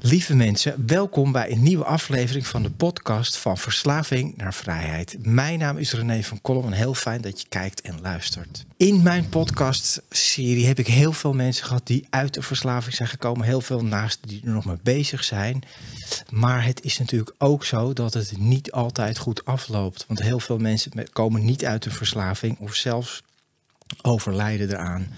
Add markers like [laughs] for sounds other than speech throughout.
Lieve mensen, welkom bij een nieuwe aflevering van de podcast van Verslaving naar Vrijheid. Mijn naam is René van Kolm en heel fijn dat je kijkt en luistert. In mijn podcastserie heb ik heel veel mensen gehad die uit de verslaving zijn gekomen. Heel veel naast die er nog mee bezig zijn. Maar het is natuurlijk ook zo dat het niet altijd goed afloopt. Want heel veel mensen komen niet uit de verslaving of zelfs overlijden eraan.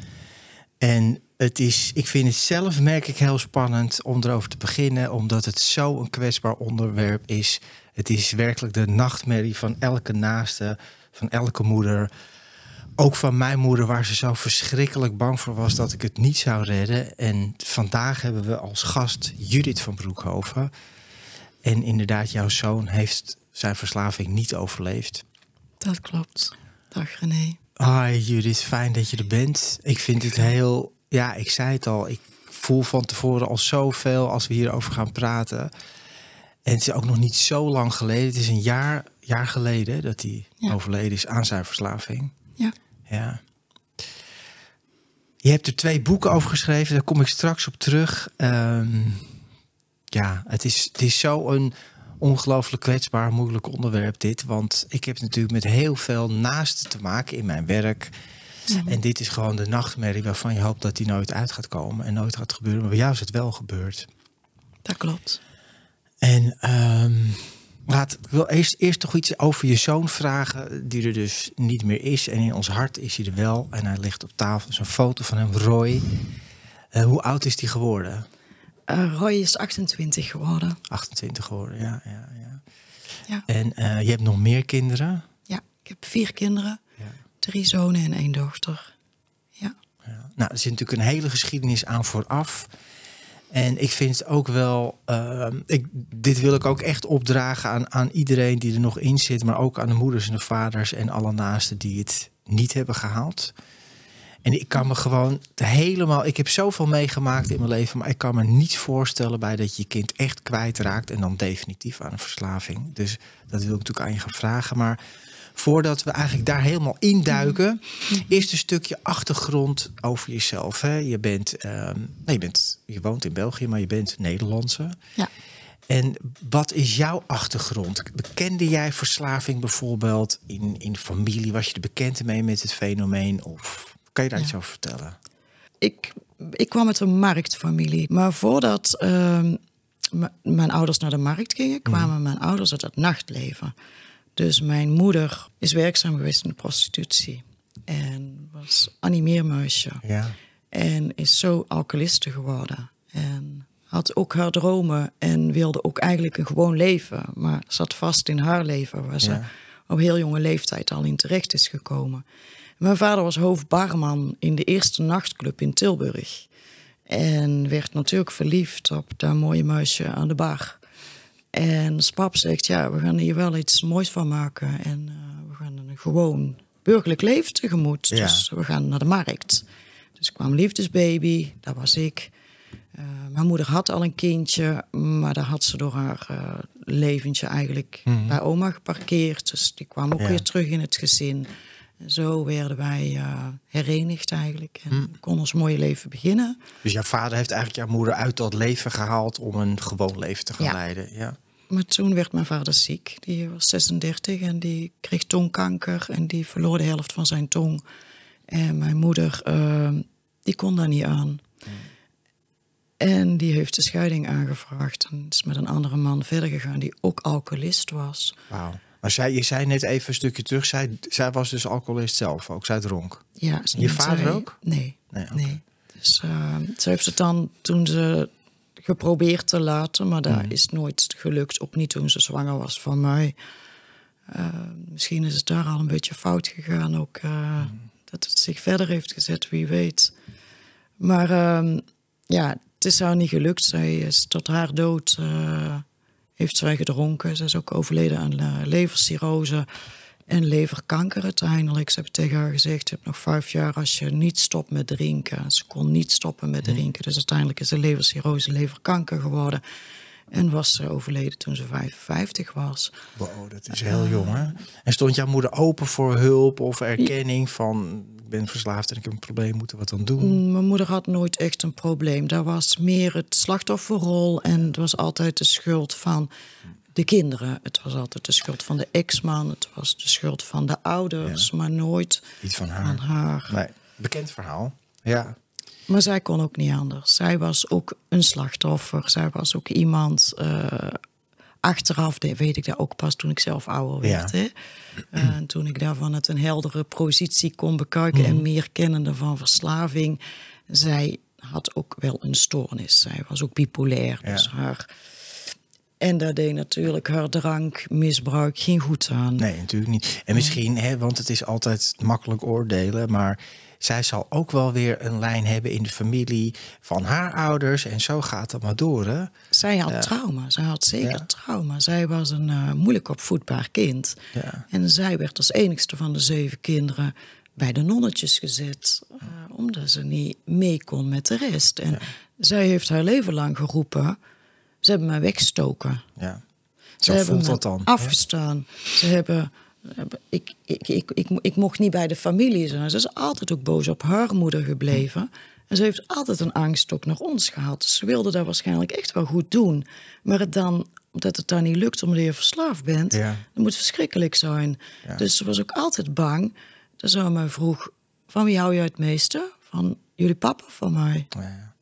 En het is, ik vind het zelf, merk ik, heel spannend om erover te beginnen, omdat het zo een kwetsbaar onderwerp is. Het is werkelijk de nachtmerrie van elke naaste, van elke moeder. Ook van mijn moeder, waar ze zo verschrikkelijk bang voor was dat ik het niet zou redden. En vandaag hebben we als gast Judith van Broekhoven. En inderdaad, jouw zoon heeft zijn verslaving niet overleefd. Dat klopt. Dag René. Hi Judith, fijn dat je er bent. Ik vind het heel ja, ik zei het al. Ik voel van tevoren al zoveel als we hierover gaan praten. En het is ook nog niet zo lang geleden. Het is een jaar, jaar geleden dat hij overleden is aan zijn verslaving. Ja. Ja. Je hebt er twee boeken over geschreven. Daar kom ik straks op terug. Ehm, ja, het is, het is zo een ongelooflijk kwetsbaar, moeilijk onderwerp dit. Want ik heb natuurlijk met heel veel naasten te maken in mijn werk Mhm. En dit is gewoon de nachtmerrie waarvan je hoopt dat die nooit uit gaat komen en nooit gaat gebeuren. Maar bij jou is het wel gebeurd. Dat klopt. En um, laat, ik wil eerst, eerst toch iets over je zoon vragen, die er dus niet meer is. En in ons hart is hij er wel. En hij ligt op tafel. zo'n foto van hem, Roy. Uh, hoe oud is hij geworden? Uh, Roy is 28 geworden. 28 geworden, ja. ja, ja. ja. En uh, je hebt nog meer kinderen? Ja, ik heb vier kinderen drie zonen en één dochter. Ja. ja. Nou, er zit natuurlijk een hele geschiedenis aan vooraf. En ik vind het ook wel, uh, ik, dit wil ik ook echt opdragen aan, aan iedereen die er nog in zit, maar ook aan de moeders en de vaders en alle naasten die het niet hebben gehaald. En ik kan me gewoon helemaal, ik heb zoveel meegemaakt in mijn leven, maar ik kan me niet voorstellen bij dat je je kind echt kwijtraakt en dan definitief aan een verslaving. Dus dat wil ik natuurlijk aan je gaan vragen. Maar voordat we eigenlijk daar helemaal induiken, eerst een stukje achtergrond over jezelf. Hè? Je, bent, um, je, bent, je woont in België, maar je bent Nederlandse. Ja. En wat is jouw achtergrond? Bekende jij verslaving bijvoorbeeld in, in familie? Was je er bekend mee met het fenomeen? Of kan je daar iets over vertellen? Ik, ik kwam uit een marktfamilie. Maar voordat uh, mijn ouders naar de markt gingen, kwamen mhm. mijn ouders uit het nachtleven. Dus mijn moeder is werkzaam geweest in de prostitutie. En was animeermuisje. Ja. En is zo alcoholiste geworden. En had ook haar dromen en wilde ook eigenlijk een gewoon leven. Maar zat vast in haar leven, waar ze op heel jonge leeftijd al in terecht is gekomen. Mijn vader was hoofdbarman in de eerste nachtclub in Tilburg. En werd natuurlijk verliefd op dat mooie muisje aan de bar. En pap zegt, ja, we gaan hier wel iets moois van maken. En uh, we gaan een gewoon burgerlijk leven tegemoet. Dus we gaan naar de markt. Dus kwam liefdesbaby, dat was ik. Uh, mijn moeder had al een kindje, maar daar had ze door haar uh, leventje eigenlijk mhm. bij oma geparkeerd. Dus die kwam ook weer terug in het gezin. En zo werden wij uh, herenigd eigenlijk en mm. kon ons mooie leven beginnen. Dus jouw vader heeft eigenlijk jouw moeder uit dat leven gehaald om een gewoon leven te gaan leiden? Ja. Maar toen werd mijn vader ziek. Die was 36 en die kreeg tongkanker en die verloor de helft van zijn tong. En mijn moeder, uh, die kon daar niet aan. En die heeft de scheiding aangevraagd en is met een andere man verder gegaan die ook alcoholist was. Wauw. Maar zij, je zei net even een stukje terug, zij, zij was dus alcoholist zelf ook, zij dronk? Ja. Je vader ook? Nee. Nee, nee. Dus uh, ze heeft het dan, toen ze geprobeerd te laten, maar dat mm. is nooit gelukt. Ook niet toen ze zwanger was van mij. Uh, misschien is het daar al een beetje fout gegaan. Ook uh, mm. dat het zich verder heeft gezet, wie weet. Maar uh, ja, het is haar niet gelukt. Zij is tot haar dood eh, heeft zij gedronken. Ze is ook overleden aan levercirrose. En leverkanker uiteindelijk. Ze hebben tegen haar gezegd: Je hebt nog vijf jaar als je niet stopt met drinken. Ze kon niet stoppen met drinken. Dus uiteindelijk is ze levercirrose, leverkanker geworden. En was ze overleden toen ze 55 was. Wow, dat is heel jong hè? En stond jouw moeder open voor hulp of erkenning van ik ben verslaafd en ik heb een probleem, moeten wat dan doen? Mm, Mijn moeder had nooit echt een probleem. Daar was meer het slachtofferrol en het was altijd de schuld van de kinderen. Het was altijd de schuld van de ex-man. Het was de schuld van de ouders, maar nooit Niet van haar. van haar. Nee, bekend verhaal. Ja, Maar zij kon ook niet anders. Zij was ook een slachtoffer. Zij was ook iemand. eh, achteraf weet ik dat ook pas toen ik zelf ouder werd. Ja. Hè? Eh, En toen ik daar vanuit een heldere positie kon bekijken Mhm. en meer kennende van verslaving. Zij had ook wel een stoornis. Zij was ook bipolair. Ja. Dus haar. En daar deed natuurlijk haar drankmisbruik geen goed aan. nee, natuurlijk niet. En misschien, hè, want het is altijd makkelijk oordelen, maar zij zal ook wel weer een lijn hebben in de familie van haar ouders. En zo gaat het maar door, hè? Zij had trauma. Zij had zeker Ja. trauma. Zij was een eh, moeilijk opvoedbaar kind. Ja. En zij werd als enigste van de zeven kinderen bij de nonnetjes gezet. eh, omdat ze niet mee kon met de rest. En zij heeft haar leven lang geroepen. Ze hebben mij weggestoken. ja. Ze Zo hebben voelt me dat dan. afgestaan. Ze hebben... Ik, ik, ik, ik, ik mocht niet bij de familie zijn. Ze is altijd ook boos op haar moeder gebleven. En ze heeft altijd een angst ook naar ons gehad. Dus ze wilde dat waarschijnlijk echt wel goed doen. Maar het dan, omdat het dan niet lukt omdat je verslaafd bent... Ja. dat moet verschrikkelijk zijn. Ja. Dus ze was ook altijd bang. Dat ze mij vroeg... van wie hou je het meeste? Van jullie papa of van mij? Ja.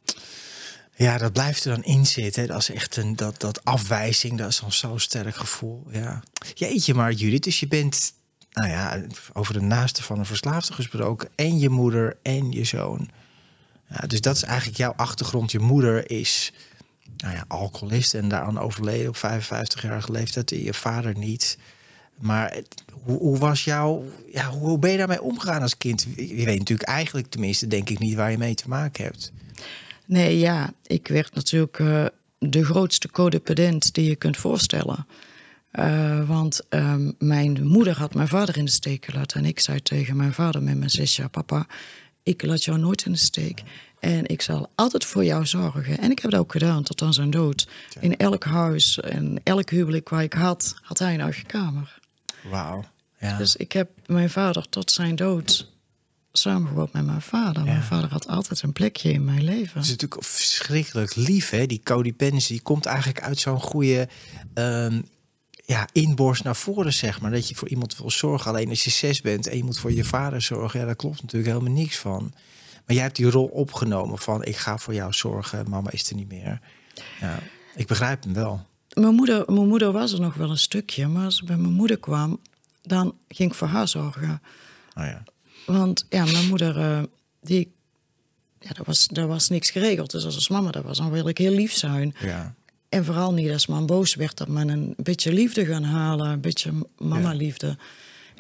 Ja, dat blijft er dan in zitten. Dat is echt een dat, dat afwijzing. Dat is dan zo'n sterk gevoel. Ja. Jeetje, maar Judith, dus je bent, nou ja, over de naaste van een verslaafde gesproken. En je moeder en je zoon. Ja, dus dat is eigenlijk jouw achtergrond. Je moeder is, nou ja, alcoholist en daaraan overleden op 55-jarige leeftijd. En je vader niet. Maar hoe, hoe was jouw, ja, hoe ben je daarmee omgegaan als kind? Je weet natuurlijk eigenlijk, tenminste, denk ik niet waar je mee te maken hebt. Nee, ja, ik werd natuurlijk eh, de grootste codependent die je kunt voorstellen. Eh, want ehm, mijn moeder had mijn vader in de steek gelaten. En ik zei tegen mijn vader met mijn zes jaar... papa, ik laat jou nooit in de steek. En ik zal altijd voor jou zorgen. En ik heb dat ook gedaan tot aan zijn dood. In elk huis en elk huwelijk waar ik had... had hij een eigen kamer. Wauw. Ja. Dus ik heb mijn vader tot zijn dood samengewoond met mijn vader. Mijn vader had altijd een plekje in mijn leven. Het is natuurlijk verschrikkelijk lief, hè? Die codependency die komt eigenlijk uit zo'n goede ehm, ja, inborst naar voren, zeg maar. Dat je voor iemand wil zorgen. Alleen als je zes bent en je moet voor je vader zorgen, ja, daar klopt natuurlijk helemaal niks van. Maar jij hebt die rol opgenomen van ik ga voor jou zorgen, mama is er niet meer. Ja, ik begrijp hem wel. Mijn moeder, mijn moeder was er nog wel een stukje, maar als ik bij mijn moeder kwam, dan ging ik voor haar zorgen. Oh ja. Want ja, mijn moeder, eh, die, ja, daar, was, daar was niks geregeld. Dus als mama dat was, dan wil ik heel lief zijn. Ja. En vooral niet als man boos werd, dat men een beetje liefde gaan halen, een beetje mama-liefde.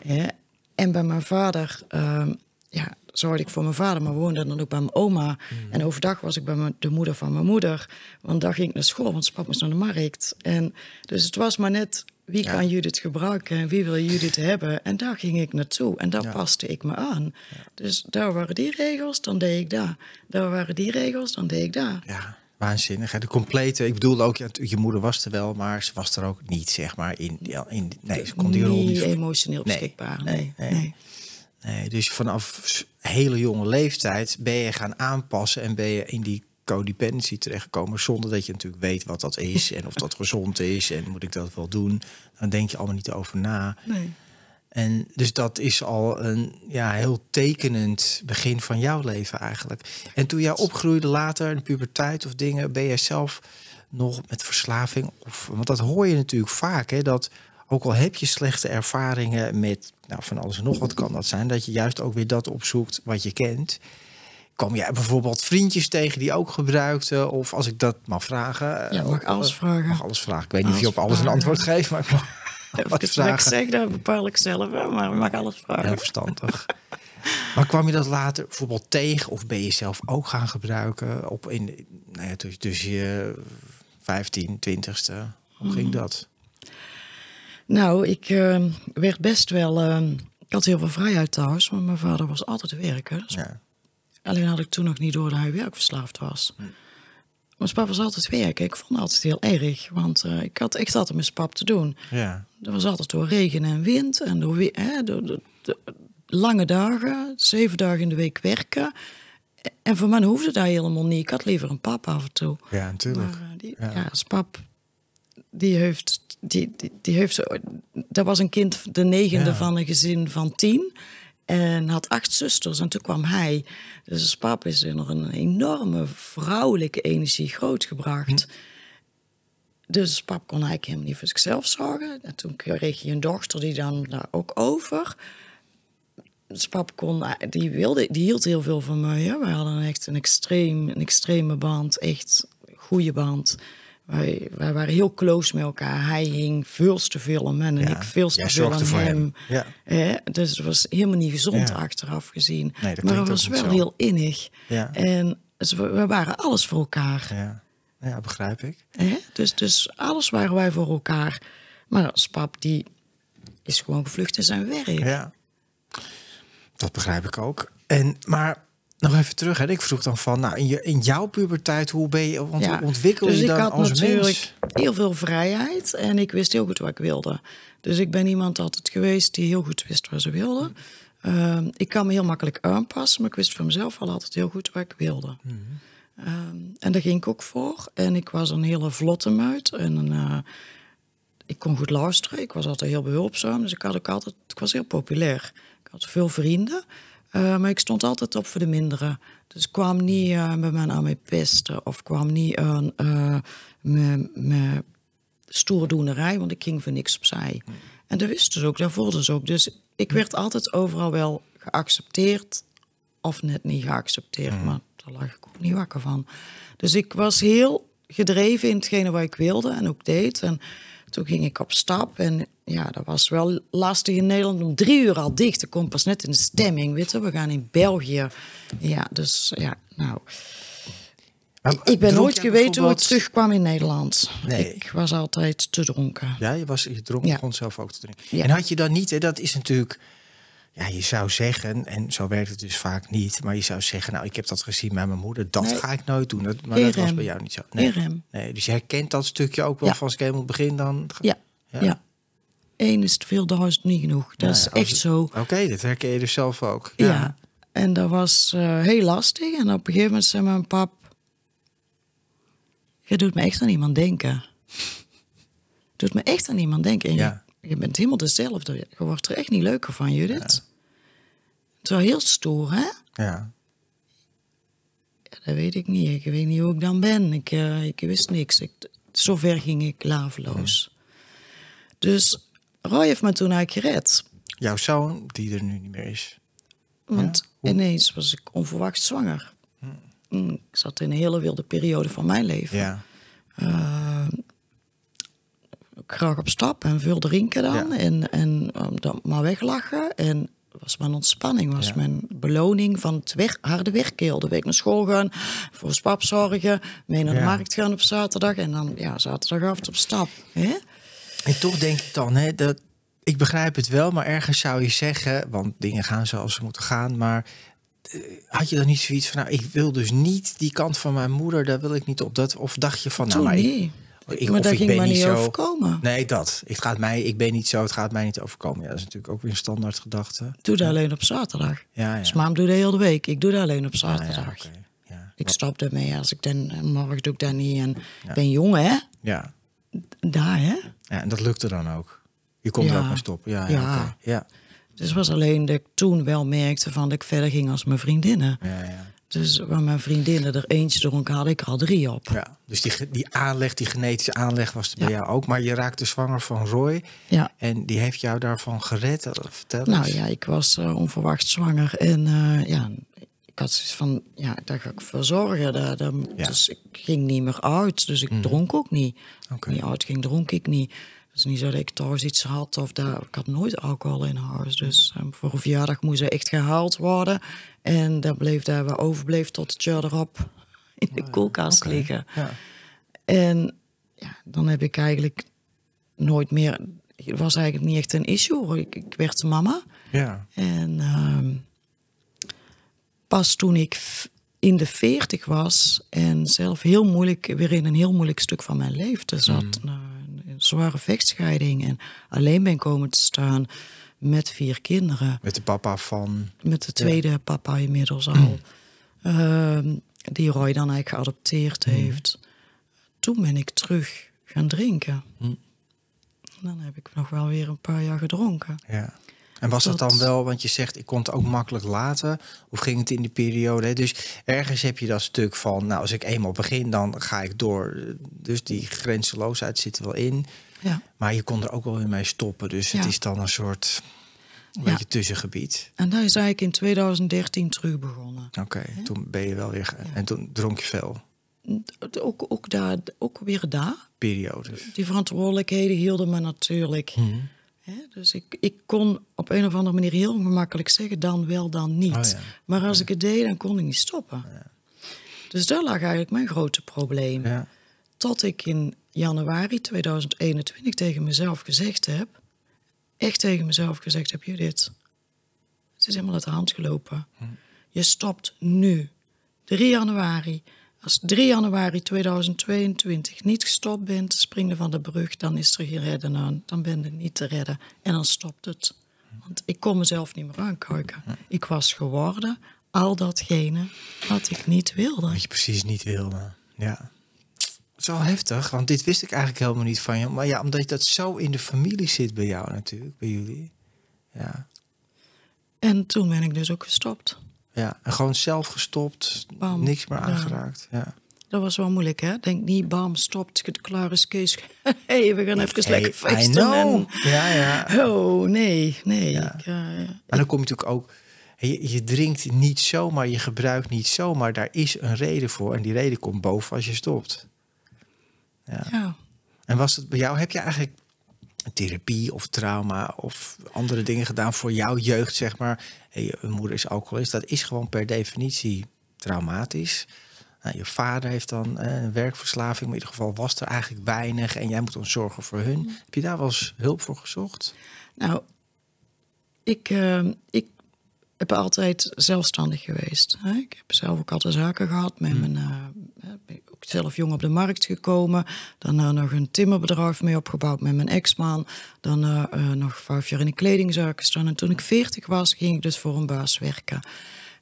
Hè. En bij mijn vader, eh, ja, zorgde ik voor mijn vader, maar woonde dan ook bij mijn oma. En overdag was ik bij mijn, de moeder van mijn moeder. Want dan ging ik naar school, want papa moest naar de markt. En dus het was maar net, wie kan Judith gebruiken en wie wil Judith hebben? En daar ging ik naartoe en daar paste ik me aan. Dus daar waren die regels, dan deed ik daar. Daar waren die regels, dan deed ik daar. Ja, waanzinnig. hè. De complete, ik bedoelde ook, ja, je moeder was er wel, maar ze was er ook niet, zeg maar. In, in, nee, ze kon die rol niet emotioneel Nee, beschikbaar. nee, Nee, nee. nee. Dus vanaf hele jonge leeftijd ben je gaan aanpassen en ben je in die codependency terechtgekomen zonder dat je natuurlijk weet wat dat is en of dat [laughs] gezond is en moet ik dat wel doen. Dan denk je allemaal niet over na. nee. En dus dat is al een ja, heel tekenend begin van jouw leven eigenlijk. En toen jij opgroeide later in de puberteit of dingen, ben jij zelf nog met verslaving? Of, want dat hoor je natuurlijk vaak, hè, dat ook al heb je slechte ervaringen met nou, van alles en nog wat kan dat zijn, dat je juist ook weer dat opzoekt wat je kent. Kwam jij bijvoorbeeld vriendjes tegen die ook gebruikten? Of als ik dat mag vragen. Ja, eh, mag ook- alles vragen. Mag alles vragen. Ik weet niet of je op Alles een vragen. antwoord geeft, maar ik mag ik wat ik vragen. zeg, dat bepaal ik zelf, maar ik mag alles vragen. Heel verstandig. maar kwam je dat later bijvoorbeeld tegen of ben je zelf ook gaan gebruiken op in, nou ja, tussen, tussen je 15, 20ste? Hoe ging dat? Nou, ik uh, werd best wel. Uh, ik had heel veel vrijheid thuis, want mijn vader was altijd werken. Dus Ja. Alleen had ik toen nog niet door dat hij werkverslaafd was. Mijn pap was altijd werken. Ik vond het altijd heel erg, want eh, ik had echt altijd met pap te doen. Ja. Dat was altijd door regen en wind en door, hè, door, door- door lange dagen, zeven dagen in de week werken. En voor mij hoefde dat helemaal niet. Ik had liever een pap af en toe. Ja, natuurlijk. Maar eh, die, Ja. ja. pap, die heeft, die, die, die heeft dat was een kind, de negende Ja. van een gezin van tien. En had acht zusters en toen kwam hij. Dus als pap is er nog een enorme vrouwelijke energie grootgebracht. Dus pap kon eigenlijk helemaal niet voor zichzelf zorgen. En toen kreeg je een dochter die dan daar ook over. Dus pap kon, die, wilde, die hield heel veel van mij. Hè. Wij hadden echt een, extreem, een extreme band, echt een goede band. Wij, wij waren heel close met elkaar. Hij hing veel te veel aan en Ja, ik veel te veel aan hem. hem. Ja. Dus het was helemaal niet gezond Ja. achteraf gezien. Nee, dat maar het was wel zo. heel innig. Ja. En dus we, we waren alles voor elkaar. Ja. ja, begrijp ik. Dus, dus alles waren wij voor elkaar. Maar als pap, die is gewoon gevlucht in zijn werk. Ja, dat begrijp ik ook. En, maar nog even terug. Hè. Ik vroeg dan van, nou, in, je, in jouw puberteit, hoe ben je, Ja. hoe ontwikkel dus je ik dan had als natuurlijk mens? heel veel vrijheid en ik wist heel goed wat ik wilde. Dus ik ben iemand altijd geweest die heel goed wist wat ze wilde. Ehm, ik kan me heel makkelijk aanpassen, maar ik wist van mezelf al altijd heel goed wat ik wilde. Mhm. Ehm, en daar ging ik ook voor. En ik was een hele vlotte meid. En een, eh, ik kon goed luisteren. Ik was altijd heel behulpzaam. Dus ik, had ook altijd, ik was heel populair. Ik had veel vrienden. Eh, maar ik stond altijd op voor de minderen. Dus ik kwam niet eh, bij mij aan mij pesten. Of kwam niet aan eh met, met stoerdoenerij. Want ik ging voor niks opzij. En dat wisten ze ook. Dat voelden ze ook. Dus ik werd altijd overal wel geaccepteerd of net niet geaccepteerd. Maar daar lag ik ook niet wakker van. Dus ik was heel gedreven in hetgene wat ik wilde en ook deed. En toen ging ik op stap. En ja, dat was wel lastig in Nederland om drie uur al dicht. Ik kom pas net in de stemming, weet je. We gaan in België. Ja, dus ja, nou... Maar Ik ben nooit geweten hoe ik terugkwam in Nederland. Nee. Ik was altijd te dronken. Ja, je, was, je dronk, Ja. zelf ook te drinken. Ja. En had je dan niet, hè, dat is natuurlijk... Ja, je zou zeggen, en zo werkt het dus vaak niet... maar je zou zeggen, nou, ik heb dat gezien bij mijn moeder... dat Nee. ga ik nooit doen. Dat, maar dat was bij jou niet zo. Nee. Nee, dus je herkent dat stukje ook wel Ja. van als ik helemaal begin dan... Ja, Ja. ja. Eén is te veel, duizend niet genoeg. Dat Ja, is echt het- zo. Oké, dat herken je dus zelf ook. Ja. En dat was eh, heel lastig. En op een gegeven moment zei mijn pap... Je doet me echt aan iemand denken. [laughs] doet me echt aan iemand denken. En Ja. Je, bent helemaal dezelfde. Je wordt er echt niet leuker van, Judith. Het is wel heel stoer, hè? ja. Ja, dat weet ik niet. Ik weet niet hoe ik dan ben. Ik, eh, ik wist niks. Ik, zover ging ik laveloos. Dus Roy heeft me toen eigenlijk gered. Jouw zoon, die er nu niet meer is. Want ineens was ik onverwacht zwanger. Mm, Ik zat in een hele wilde periode van mijn leven. Ja. Eh, ik graag op stap en veel drinken dan. Ja. En, en eh, dan maar weglachen. En was mijn ontspanning, was Ja. mijn beloning van het wer- harde werken. Heel de week naar school gaan, voor ons pap zorgen, mee naar de Ja. markt gaan op zaterdag. En dan ja, zaterdagavond op stap. Hè? En toch denk ik dan, hè, dat, ik begrijp het wel, maar ergens zou je zeggen, want dingen gaan zoals ze moeten gaan, maar eh, had je dan niet zoiets van, nou, ik wil dus niet die kant van mijn moeder, daar wil ik niet op. Dat, of dacht je van, nou, Toen maar ik, maar of dat ik ging ben niet zo. overkomen. Nee, dat. Het gaat mij, ik ben niet zo, het gaat mij niet overkomen. Ja, dat is natuurlijk ook weer een standaard gedachte. Doe dat alleen op zaterdag. Ja, ja. Dus doet dat heel de week. Ik doe dat alleen op Ah, zaterdag. ja, oké. ja. Ik stop ermee als ik dan morgen doe ik dat niet. En ik ben jong, hè? Ja. Daar, hè? ja, en dat lukte dan ook. Je kon er ook mee stoppen. Ja, ja. Ja. Dus het was alleen dat ik toen wel merkte van dat ik verder ging als mijn vriendinnen. ja, ja. Dus waar mijn vriendinnen er eentje dronken, had ik er al drie op. Ja, dus die, die aanleg, die genetische aanleg was er bij Ja. jou ook. Maar je raakte zwanger van Roy. Ja. En die heeft jou daarvan gered. Eh, Vertel Nou eens. ja, ik was eh, onverwacht zwanger. En eh, ja, ik had zoiets van, ja, daar ga ik voor zorgen. Daar, daar- Ja. Dus ik ging niet meer uit. Dus ik dronk ook niet. Ik niet uit ging, dronk ik niet. Het is niet zo dat ik thuis iets had of dat, ik had nooit alcohol in huis. Dus eh, voor een verjaardag moest er echt gehaald worden. En daar bleef daar wat overbleef tot het jaar erop in de koelkast Oh Oké. liggen. Ja. En ja, dan heb ik eigenlijk nooit meer het was eigenlijk niet echt een issue. Ik, ik werd mama. Ja. En ehm, pas toen ik in de veertig was en zelf heel moeilijk, weer in een heel moeilijk stuk van mijn leven zat. Nou, een zware vechtscheiding en alleen ben komen te staan met vier kinderen. Met de papa van. Met de tweede papa inmiddels al. Ehm, die Roy dan eigenlijk geadopteerd heeft. Toen ben ik terug gaan drinken. Mm. Dan heb ik nog wel weer een paar jaar gedronken. Ja. En was dat, Dat- dan wel, want je zegt ik kon het ook makkelijk laten, of ging het in die periode? Dus ergens heb je dat stuk van, nou als ik eenmaal begin, dan ga ik door. Dus die grenzeloosheid zit er wel in, Ja. maar je kon er ook wel weer mee stoppen. Dus het Ja. is dan een soort een Ja. beetje tussengebied. En dat is eigenlijk in 2013 terug begonnen. Oké, toen ben je wel weer, en toen dronk je veel Ook, ook, daar, ook weer daar. periodes. Die verantwoordelijkheden hielden me natuurlijk. Dus ik, ik kon op een of andere manier heel gemakkelijk zeggen, dan wel, dan niet. Oh ja. Maar als ik het deed, dan kon ik niet stoppen. Dus daar lag eigenlijk mijn grote probleem. Tot ik in januari 2021 tegen mezelf gezegd heb, echt tegen mezelf gezegd heb, Judith, het is helemaal uit de hand gelopen. Je stopt nu, 3 januari. Als 3 januari 2022 niet gestopt bent, springen van de brug, dan is er geen redden aan. Dan ben je niet te redden. En dan stopt het. Want ik kon mezelf niet meer aankijken. Ik was geworden al datgene wat ik niet wilde. Wat je precies niet wilde. Ja. Het is wel heftig, want dit wist ik eigenlijk helemaal niet van je. Maar ja, omdat dat zo in de familie zit bij jou natuurlijk, bij jullie. Ja. En toen ben ik dus ook gestopt. Ja, en gewoon zelf gestopt, Bam. niks meer aangeraakt. Ja. Dat was wel moeilijk, hè? Denk niet, bam, stopt, klaar is Kees. [laughs] hey, we gaan even lekker Hey, feesten. En... Ja, ja. Oh, nee, nee. Ja. Ik, Maar dan kom je natuurlijk ook... Je, je drinkt niet zomaar, je gebruikt niet zomaar. Daar is een reden voor. En die reden komt boven als je stopt. Ja. ja. En was het bij jou, heb je eigenlijk therapie of trauma of andere dingen gedaan voor jouw jeugd, zeg maar? Hey, je moeder is alcoholist, dat is gewoon per definitie traumatisch. Nou, je vader heeft dan eh, een werkverslaving, maar in ieder geval was er eigenlijk weinig en jij moet dan zorgen voor hun. Heb je daar wel eens hulp voor gezocht? Nou, ik, eh, ik heb altijd zelfstandig geweest. Hè? Ik heb zelf ook altijd zaken gehad. Met mijn, eh, ben ik ook zelf jong op de markt gekomen. Daarna nog een timmerbedrijf mee opgebouwd met mijn ex-man. Daarna eh, nog vijf jaar in een kledingzaak gestaan. En toen ik veertig was, ging ik dus voor een baas werken.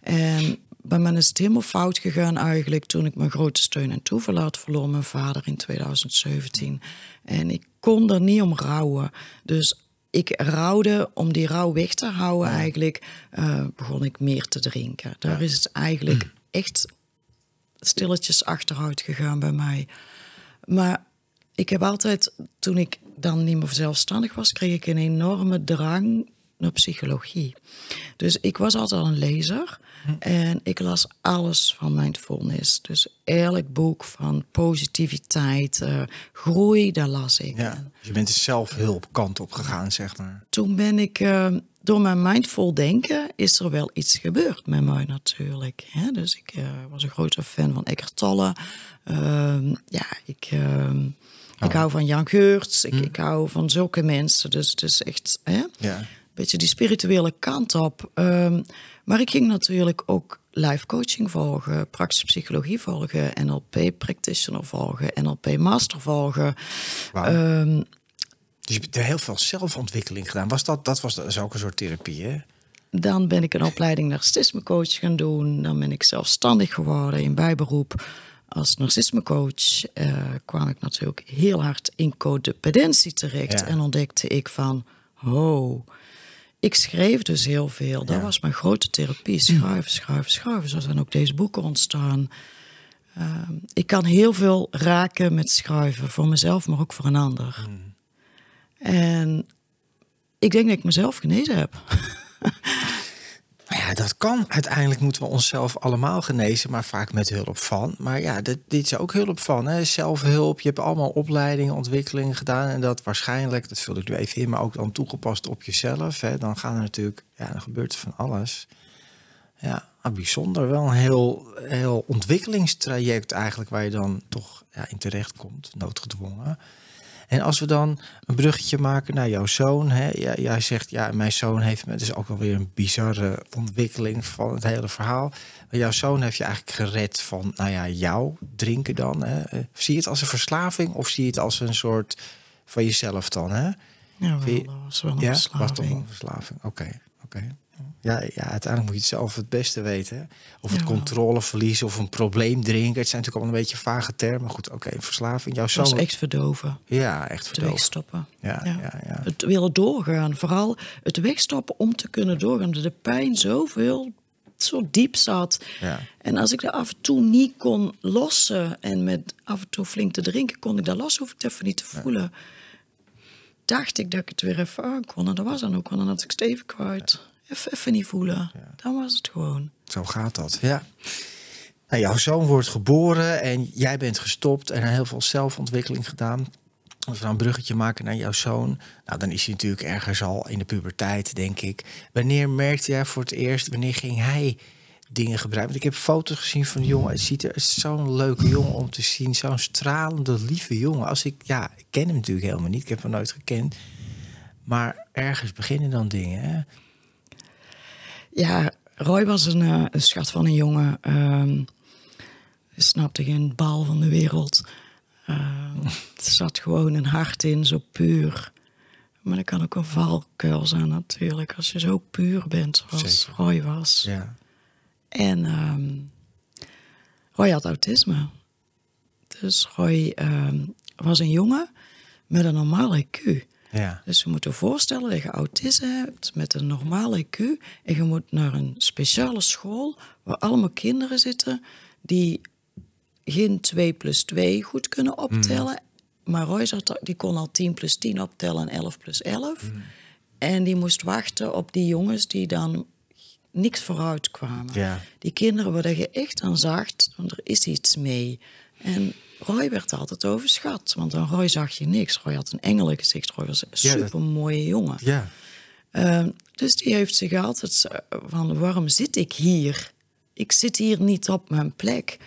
En bij mij is het helemaal fout gegaan eigenlijk toen ik mijn grote steun en toeverlaat verloor. Mijn vader in 2017. En ik kon er niet om rouwen. Dus ik rouwde, om die rouw weg te houden eigenlijk, eh, begon ik meer te drinken. Daar is het eigenlijk echt stilletjes achteruit gegaan bij mij. Maar ik heb altijd, toen ik dan niet meer zelfstandig was, kreeg ik een enorme drang naar psychologie. Dus ik was altijd al een lezer en ik las alles van mindfulness. Dus elk boek van positiviteit, eh, groei, daar las ik. Ja. Dus je bent de zelfhulpkant op gegaan, zeg maar. Toen ben ik, eh, door mijn mindful denken, is er wel iets gebeurd met mij natuurlijk. Hè? Dus ik eh, was een grote fan van Eckhart Tolle. Ehm, ja, ik, ehm, ik hou van Jan Geurts. Ik, ik hou van zulke mensen. Dus het is echt hè? Ja. Beetje die spirituele kant op. Ehm, maar ik ging natuurlijk ook live coaching volgen, praktische psychologie volgen, NLP practitioner volgen, NLP master volgen. Ehm, Dus je hebt heel veel zelfontwikkeling gedaan. Was dat, dat was dat is ook een soort therapie, hè? Dan ben ik een opleiding narcismecoach gaan doen. Dan ben ik zelfstandig geworden in bijberoep. Als narcismecoach eh, kwam ik natuurlijk heel hard in codependentie terecht. Ja. En ontdekte ik van, oh, ik schreef dus heel veel. Dat Ja. was mijn grote therapie. Schrijven, schrijven, schrijven. Zo zijn ook deze boeken ontstaan. Ehm, ik kan heel veel raken met schrijven. Voor mezelf, maar ook voor een ander. En ik denk dat ik mezelf genezen heb. [laughs] Ja, dat kan. Uiteindelijk moeten we onszelf allemaal genezen, maar vaak met hulp van. Maar ja, dit, dit is ook hulp van. Hè? Zelfhulp. Je hebt allemaal opleidingen, ontwikkelingen gedaan. En dat waarschijnlijk, dat vul ik nu even in, maar ook dan toegepast op jezelf. Hè? Dan gaan er natuurlijk, ja, dan gebeurt er van alles. Ja, bijzonder. Wel een heel, heel ontwikkelingstraject eigenlijk, waar je dan toch ja, in terecht komt, noodgedwongen. En als we dan een bruggetje maken naar jouw zoon. Hè? Jij, jij zegt, ja, mijn zoon heeft me... Het is ook alweer een bizarre ontwikkeling van het hele verhaal. Maar jouw zoon heeft je eigenlijk gered van, nou ja, jou drinken dan. Hè? Eh, zie je het als een verslaving of zie je het als een soort van jezelf dan? Hè? Ja, wel, dat was wel een ja, verslaving. was toch wel een verslaving. Oké, oké. Ja, ja, uiteindelijk moet je het zelf het beste weten. Of het Jawel. controleverlies of een probleem drinken. Het zijn natuurlijk allemaal een beetje vage termen. Goed, oké, een verslaving. Jouw Dat was zoon... echt verdoven. Ja, echt Het verdoofd. wegstoppen. Ja, ja, ja. Het willen doorgaan. Vooral het wegstoppen om te kunnen doorgaan. Omdat de pijn zoveel, zo diep zat. Ja. En als ik dat af en toe niet kon lossen... en met af en toe flink te drinken kon ik dat los... hoef ik het even niet te voelen. Dacht ik dat ik het weer even aan kon. En dat was dan ook. Want dan had ik het even kwijt. Even, even niet voelen. Dan was het gewoon. Zo gaat dat, ja. Nou, jouw zoon wordt geboren en jij bent gestopt en heel veel zelfontwikkeling gedaan. Als we dan een bruggetje maken naar jouw zoon, nou, dan is hij natuurlijk ergens al in de puberteit, denk ik. Wanneer merkte jij voor het eerst, wanneer ging hij dingen gebruiken? Want ik heb foto's gezien van de jongen. Het ziet er zo'n leuke jongen om te zien, zo'n stralende, lieve jongen. Als ik, ja, ik ken hem natuurlijk helemaal niet, ik heb hem nooit gekend. Maar ergens beginnen dan dingen, hè? Ja, Roy was een, eh, een schat van een jongen. Hij snapte geen bal van de wereld. Ehm, er [laughs] zat gewoon een hart in, zo puur. Maar er kan ook een valkuil zijn natuurlijk. Als je zo puur bent zoals Zeker. Roy was. Ja. En ehm, Roy had autisme. Dus Roy was een jongen met een normale IQ. Ja. Dus je moet je voorstellen dat je autisme hebt met een normale IQ. En je moet naar een speciale school waar allemaal kinderen zitten die geen 2 plus 2 goed kunnen optellen. Maar Roy zat, die kon al 10 plus 10 optellen en 11 plus 11. En die moest wachten op die jongens die dan niks vooruit kwamen. Ja. Die kinderen waar je echt aan zag, want er is iets mee. En Roy werd altijd overschat, want aan Roy zag je niks. Roy had een engelengezicht, Roy was een Ja, dat- super mooie jongen. Ja. Ehm, dus die heeft zich altijd van waarom zit ik hier? Ik zit hier niet op mijn plek.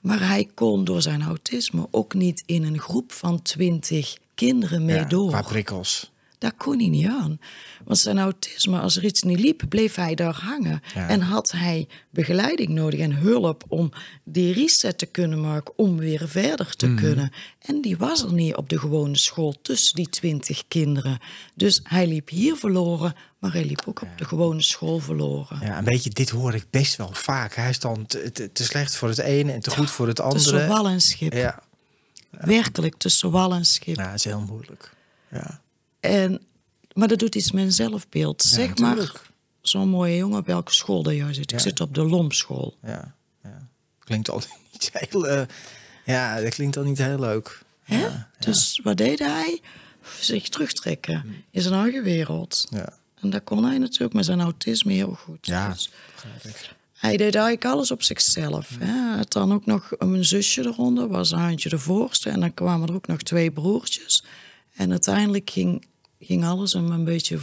Maar hij kon door zijn autisme ook niet in een groep van twintig kinderen mee ja. door. Qua prikkels. Daar kon hij niet aan. Want zijn autisme, als er iets niet liep, bleef hij daar hangen. Ja. En had hij begeleiding nodig en hulp om die reset te kunnen maken, om weer verder te Mhm. kunnen. En die was er niet op de gewone school tussen die twintig kinderen. Dus hij liep hier verloren, maar hij liep ook op de gewone school verloren. Ja, een beetje, dit hoor ik best wel vaak. Hij is dan te, te, te slecht voor het ene en te goed voor het Tussen andere. wal en schip. Ja, Werkelijk tussen wal en schip. ja, dat is heel moeilijk. Ja, En, maar dat doet iets met een zelfbeeld. zeg maar, zo'n mooie jongen op welke school dat jij zit. Ik Ja. zit op de Lompschool. ja, ja. Klinkt al [laughs] niet heel... eh, ja, dat klinkt al niet heel leuk. Hè? Ja, Dus wat deed hij? Zich terugtrekken in zijn eigen wereld. ja. En dat kon hij natuurlijk met zijn autisme heel goed. Ja, Dus hij deed eigenlijk alles op zichzelf. Hè? Hij had dan ook nog een zusje eronder, was Haantje de voorste. En dan kwamen er ook nog twee broertjes. En uiteindelijk ging, ging alles hem een beetje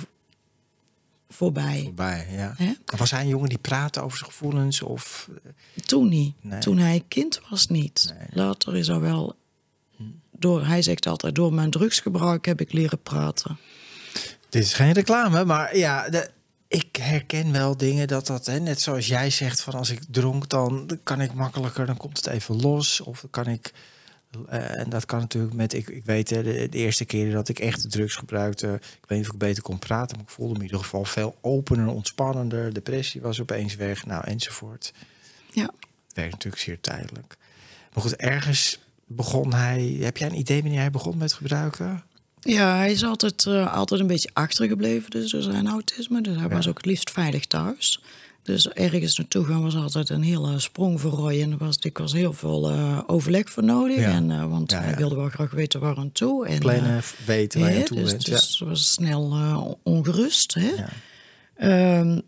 voorbij. Voorbij, ja. Was hij een jongen die praatte over zijn gevoelens? Of, eh, Toen niet. Nee. Toen hij kind was niet. Later is hij wel... Door, hij zegt altijd, door mijn drugsgebruik heb ik leren praten. Dit is geen reclame, maar ja, de, ik herken wel dingen dat dat, hè, net zoals jij zegt, van als ik dronk, dan kan ik makkelijker, dan komt het even los. Of kan ik, eh, en dat kan natuurlijk met, ik, ik weet hè, de, de eerste keer dat ik echt drugs gebruikte, ik weet niet of ik beter kon praten, maar ik voelde me in ieder geval veel opener, ontspannender. Depressie was opeens weg, nou enzovoort. Ja. Het werkt natuurlijk zeer tijdelijk. Maar goed, ergens begon hij, heb jij een idee wanneer hij begon met gebruiken? Ja, hij is altijd, eh, altijd een beetje achtergebleven dus door zijn autisme. Dus hij was ook het liefst veilig thuis. Dus ergens naartoe gaan was altijd een hele sprong voor Roy. En er was dikwijls heel veel eh, overleg voor nodig. Ja. En, eh, want Ja, hij wilde wel graag weten waar aan toe. En, Kleine eh, weten waar je aan toe dus, bent. dus ze was snel ongerust. Hè? ja. Ehm,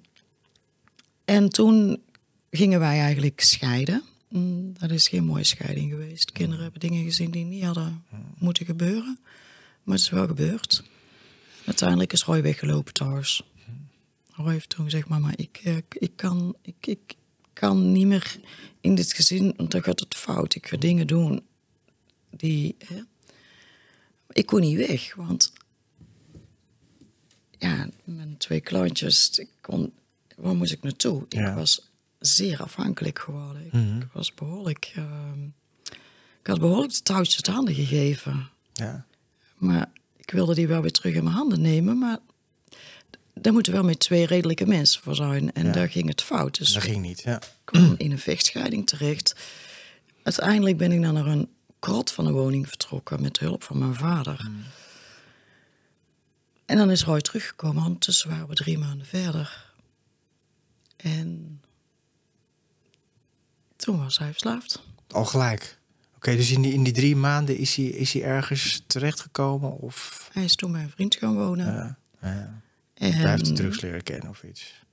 en toen gingen wij eigenlijk scheiden. Mm, Dat is geen mooie scheiding geweest. Kinderen hebben dingen gezien die niet hadden moeten gebeuren. Maar het is wel gebeurd. Uiteindelijk is Roy weggelopen thuis. Roy heeft toen gezegd, mama, ik, eh, ik, kan, ik, ik kan niet meer in dit gezin, want dan gaat het fout. Ik ga dingen doen die... Hè, ik kon niet weg, want ja, mijn twee klantjes, ik kon, waar moest ik naartoe? Ja. Ik was zeer afhankelijk geworden. Ik, Mhm. ik was behoorlijk, ehm, ik had behoorlijk de touwtjes uit handen gegeven. Ja. Maar ik wilde die wel weer terug in mijn handen nemen, maar daar moeten wel met twee redelijke mensen voor zijn. En Ja. daar ging het fout. Dus Dat ging niet. Ja. ik kwam in een vechtscheiding terecht. Uiteindelijk ben ik dan naar een krot van de woning vertrokken met hulp van mijn vader. En dan is Roy teruggekomen. Ondertussen waren we drie maanden verder. En toen was hij verslaafd. Al gelijk. Oké, dus in die, in die drie maanden is hij, is hij ergens terechtgekomen? Of Hij is toen bij een vriend gaan wonen. ja, ja. En hij heeft de drugs leren kennen of iets?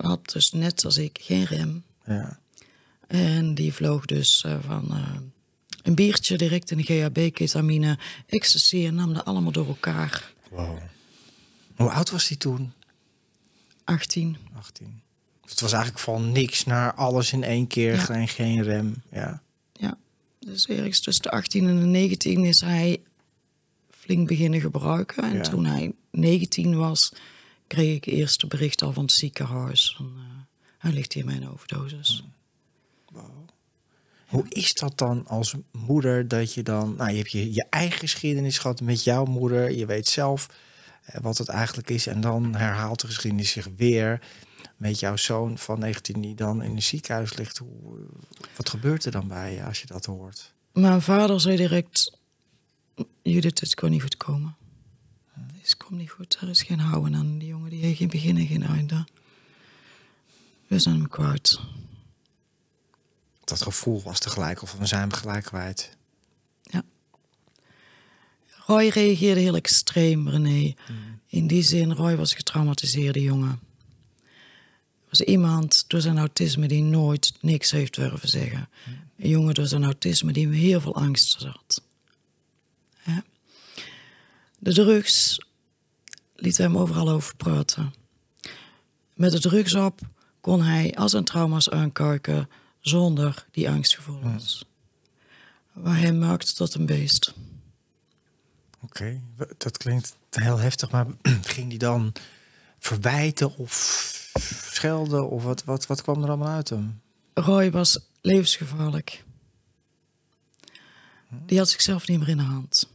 had dus net als ik geen rem. Ja. En die vloog dus eh, van eh, een biertje direct in de GHB, ketamine, ecstasy en nam dat allemaal door elkaar. Wow. Hoe oud was hij toen? 18. 18. Dus het was eigenlijk van niks naar alles in één keer, Ja. geen, geen rem. Ja. Ja, dus ergens tussen de 18 en de 19 is hij flink beginnen gebruiken. En Ja. toen hij 19 was, kreeg ik eerst de bericht al van het ziekenhuis. Van, eh, hij ligt hier met een overdosis. Hoe is dat dan als moeder dat je dan, nou je hebt je, je eigen geschiedenis gehad met jouw moeder, je weet zelf eh, wat het eigenlijk is en dan herhaalt de geschiedenis zich weer met jouw zoon van 19 die dan in een ziekenhuis ligt. Hoe, wat gebeurt er dan bij je als je dat hoort? Mijn vader zei direct, Judith, het kon niet goed komen. Het komt niet goed, er is geen houden aan die jongen. Die heeft geen begin en geen einde. We zijn hem kwijt. Dat gevoel was tegelijk of we zijn hem gelijk kwijt. Roy reageerde heel extreem, René. In die zin, Roy was een getraumatiseerde jongen. Was iemand door zijn autisme die nooit niks heeft durven zeggen. Een jongen door zijn autisme die heel veel angst zat. De drugs lieten hem overal over praten. Met de drugs op kon hij al zijn trauma's aankuiken zonder die angstgevoelens. Waar hij maakte tot een beest. Oké, dat klinkt heel heftig, maar [clears throat] ging die dan verwijten of schelden of wat, wat, wat kwam er allemaal uit hem? Roy was levensgevaarlijk. Die had zichzelf niet meer in de hand.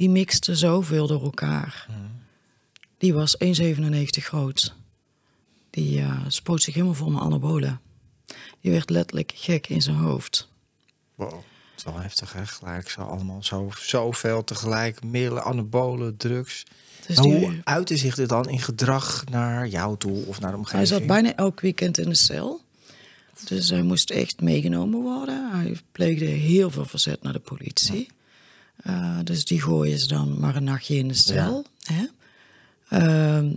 Die mixte zoveel door elkaar. Die was 1,97 groot. Die eh, spoot zich helemaal vol met anabolen. Die werd letterlijk gek in zijn hoofd. Wow, het is wel heftig hè, gelijk zo allemaal zo, zoveel tegelijk, middelen, anabolen, drugs. Dus die- hoe uitte zich dit dan in gedrag naar jou toe of naar de omgeving? Hij zat bijna elk weekend in de cel. Dus hij moest echt meegenomen worden. Hij pleegde heel veel verzet naar de politie. Eh, dus die gooien ze dan maar een nachtje in de cel. Hè? Ehm,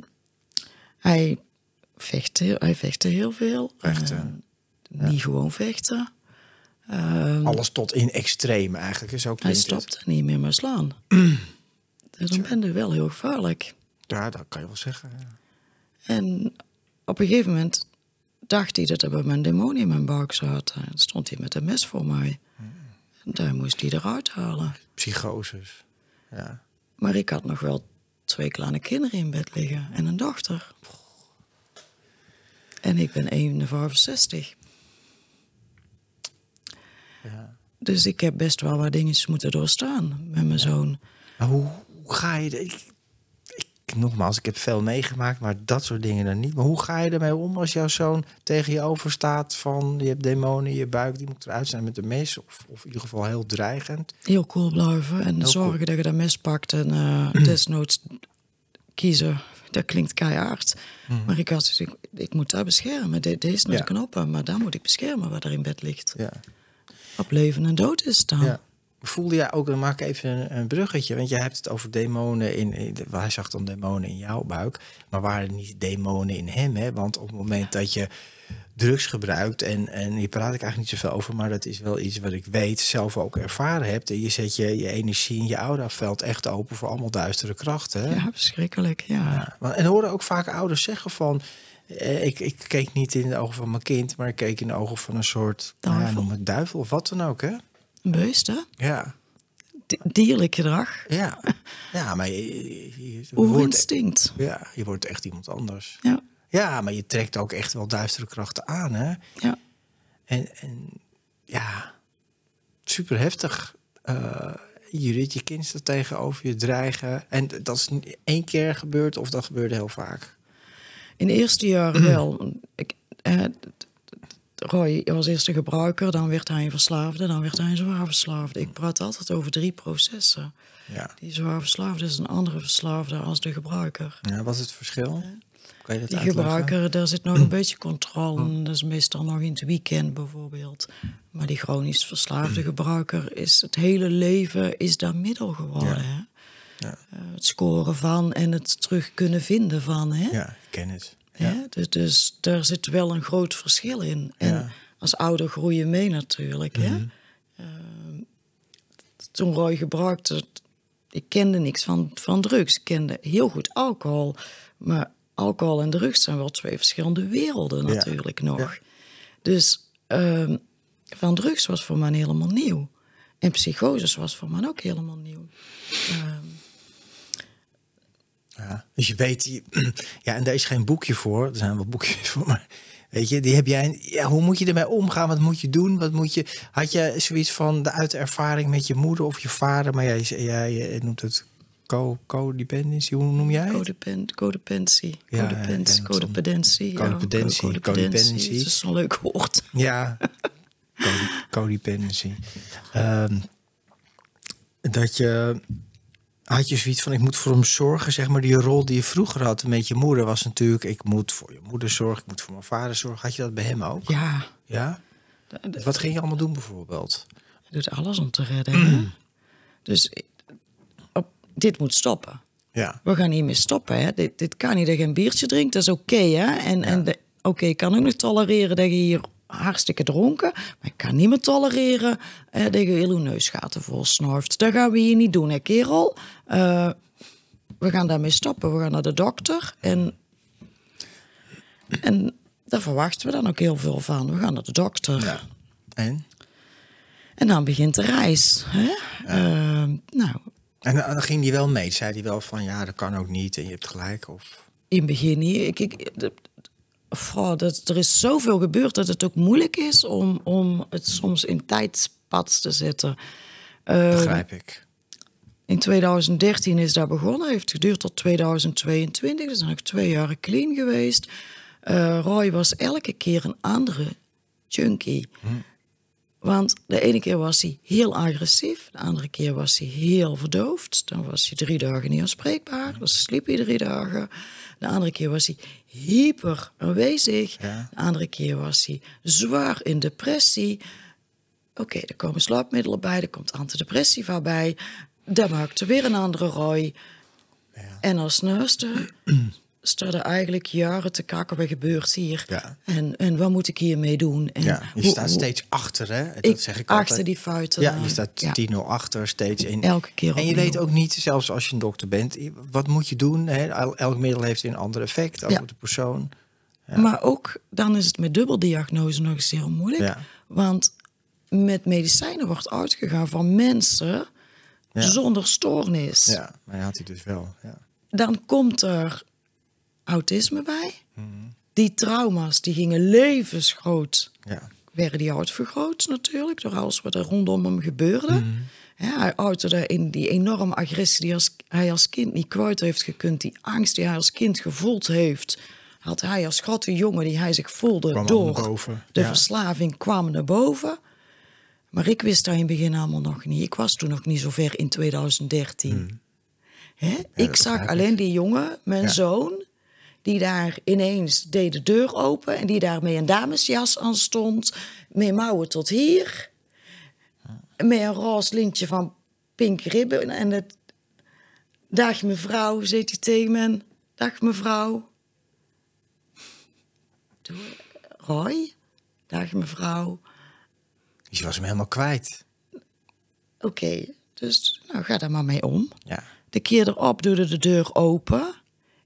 hij, vechtte, hij vechtte heel veel. Vechten. Eh, Niet gewoon vechten. Ehm, Alles tot in extreem eigenlijk, is ook hij klinkt het. stopte niet meer met slaan. [clears throat] dus dan ben je wel heel gevaarlijk. Ja, dat kan je wel zeggen. ja. En op een gegeven moment dacht hij dat er bij mijn demonie in mijn buik zat. En stond hij met een mes voor mij. Daar moest hij eruit halen. Psychoses. Ja. Maar ik had nog wel twee kleine kinderen in bed liggen en een dochter. En ik ben 65. ja. Dus ik heb best wel wat dingetjes moeten doorstaan met mijn zoon. Maar hoe, hoe ga je... Ik, ik, nogmaals, ik heb veel meegemaakt, maar dat soort dingen dan niet. Maar hoe ga je ermee om als jouw zoon tegen je overstaat van... je hebt demonen in je buik, die moet eruit zijn met een mes? Of, of in ieder geval heel dreigend. Heel cool blijven en Heel zorgen cool. dat je dat mes pakt en eh, [clears throat] desnoods kiezen. Dat klinkt keihard. Maar ik had ik, ik moet daar beschermen. De, deze is naar Ja. de knoppen, maar daar moet ik beschermen wat er in bed ligt. Ja. Op leven en dood is het dan. Ja. Voelde jij ook, dan maak ik even een, een bruggetje, want jij hebt het over demonen in, in de- hij zag dan demonen in jouw buik, maar waren niet demonen in hem, hè? Want op het moment dat je drugs gebruikt en, en hier praat ik eigenlijk niet zoveel over, maar dat is wel iets wat ik weet, zelf ook ervaren hebt. En je zet je, je energie in je aura-veld echt open voor allemaal duistere krachten. Hè? Ja, verschrikkelijk. Ja. Ja, En horen ook vaak ouders zeggen van... eh, ik, ik keek niet in de ogen van mijn kind, maar ik keek in de ogen van een soort... Nou ja, noem het duivel of wat dan ook, hè? Hè? Ja. dierlijk gedrag. Ja, [laughs] ja maar je, je, je Oerinstinct. Ja, je wordt echt iemand anders. Ja. Ja, maar je trekt ook echt wel duistere krachten aan, hè? Ja. En, en ja, super heftig. Uh, je riet je kinderen tegenover je dreigen. En dat is niet één keer gebeurd of dat gebeurde heel vaak? In de eerste jaren [clears throat] wel. Ik, eh, Roy was eerst een gebruiker, dan werd hij een verslaafde, dan werd hij een zwaar verslaafde. Ik praat altijd over drie processen. Ja. Die zwaar verslaafde is een andere verslaafde als de gebruiker. Ja, wat is het verschil? Kan je dat Die uitleggen? gebruiker, daar zit nog een beetje controle in. Dat is meestal nog in het weekend bijvoorbeeld. Maar die chronisch verslaafde [clears throat] gebruiker is het hele leven is daar middel geworden. Ja. Hè? Ja. Eh, het scoren van en het terug kunnen vinden van. Hè? Ja, ik ken het. Hè? Dus, dus daar zit wel een groot verschil in. En als ouder groei je mee natuurlijk. Hè? Mhm. Eh, toen Roy gebruikte, ik kende niks van, van drugs. Ik kende heel goed alcohol. Maar alcohol en drugs zijn wel twee verschillende werelden Ja. natuurlijk nog. Ja. Dus ehm, van drugs was voor mij helemaal nieuw. En psychoses was voor mij ook helemaal nieuw. Ehm, Ja. Dus je weet, [clears throat] ja, en daar is geen boekje voor. Er zijn wel boekjes [laughs] voor, maar weet je, die heb jij. Ja, hoe moet je ermee omgaan? Wat moet je doen? Wat moet je? Had je zoiets van de uit de ervaring met je moeder of je vader? Maar jij, jij, jij noemt het co- codependency. Hoe noem jij het? Codepend, codependentie. Ja, codependentie. ja, Codependentie. Dat is een leuk woord. Ja, Code- codependency. Ehm, dat je had je zoiets van ik moet voor hem zorgen, zeg maar die rol die je vroeger had met je moeder was natuurlijk ik moet voor je moeder zorgen, ik moet voor mijn vader zorgen. Had je dat bij hem ook? Ja, Ja. Dus wat ging je allemaal doen bijvoorbeeld? je doet alles om te redden. hè? Dus op, dit moet stoppen. Ja. We gaan hiermee stoppen. Hè? Dit, dit kan niet dat je een biertje drinkt, dat is oké. hè? en en oké, ik kan ook nog tolereren dat je hier hartstikke dronken, maar ik kan niet meer tolereren eh, dat je heel neusgaten vol snorft. Dat gaan we hier niet doen, hè, kerel. Eh, we gaan daarmee stoppen. We gaan naar de dokter en, en daar verwachten we dan ook heel veel van. We gaan naar de dokter. ja. En? En dan begint de reis. Hè? Eh, nou, En dan ging die wel mee. Zei hij wel van ja, dat kan ook niet en je hebt gelijk. Of... in het begin niet. Ik, ik, Goh, dat, er is zoveel gebeurd dat het ook moeilijk is om, om het soms in tijdspad te zetten. Eh, Begrijp ik. in 2013 is dat begonnen, heeft geduurd tot 2022. Dus zijn nog twee jaar clean geweest. Eh, Roy was elke keer een andere junkie. Want de ene keer was hij heel agressief, de andere keer was hij heel verdoofd. Dan was hij drie dagen niet aanspreekbaar, dan sliep hij drie dagen. De andere keer was hij hyper aanwezig. Ja. De andere keer was hij zwaar in depressie. Oké, er komen slaapmiddelen bij, er komt antidepressiva bij. Dat maakte weer een andere Roy. En als staat er eigenlijk jaren te kakken, wat gebeurt hier? Ja. En, en wat moet ik hiermee doen? En Ja, je hoe- staat steeds achter, hè? Dat ik zeg ik achter altijd. die fouten. Ja, aan. je staat Ja. 10-0 achter steeds in. Elke keer En je weet ook niet, zelfs als je een dokter bent, wat moet je doen? Hè? El- Elk middel heeft een ander effect, ook Ja. op de persoon. Maar ook dan is het met dubbeldiagnose nog eens heel moeilijk. Ja. Want met medicijnen wordt uitgegaan van mensen Ja. zonder stoornis. Ja, maar dat had hij dus wel. Ja. Dan komt er autisme bij. Mhm. Die trauma's die gingen levensgroot Ja. werden die uitvergroot natuurlijk door alles wat er rondom hem gebeurde. Mhm. Ja, hij uitte in die enorme agressie die als, hij als kind niet kwijt heeft gekund. Die angst die hij als kind gevoeld heeft, had hij als grote jongen die hij zich voelde Kwam door de ja. verslaving kwam naar boven. Maar ik wist dat in het begin allemaal nog niet. Ik was toen nog niet zo ver in 2013. Hè? ik zag alleen die jongen, mijn Ja. zoon, die daar ineens deed de deur open en die daar met een damesjas aan stond, met mouwen tot hier, met een roze lintje van pink ribben en het. Dag mevrouw, zegt hij tegen. Dag mevrouw. Roy? Dag mevrouw. Je was hem helemaal kwijt. Oké, dus nou ga daar maar mee om. Ja. De keer erop doe de deur open.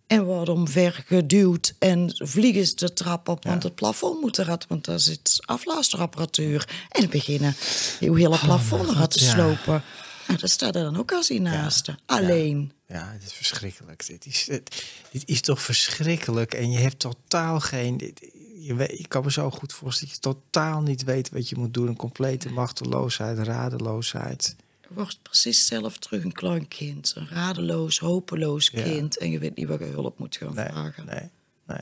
En wordt omver geduwd en vliegen ze de trap op, want het plafond moet eruit, want daar zit afluisterapparatuur. En beginnen uw hele plafond eruit te Oh, slopen. Ja, daar staat er dan ook als naast. Alleen. Ja, het is verschrikkelijk. Dit is, het, dit is toch verschrikkelijk. En je hebt totaal geen. Je, weet, je kan me zo goed voorstellen dat je totaal niet weet wat je moet doen. Een complete machteloosheid, radeloosheid. Wordt precies zelf terug een klein kind. Een radeloos, hopeloos kind. En je weet niet wat je hulp moet gaan Nee, vragen. nee, nee.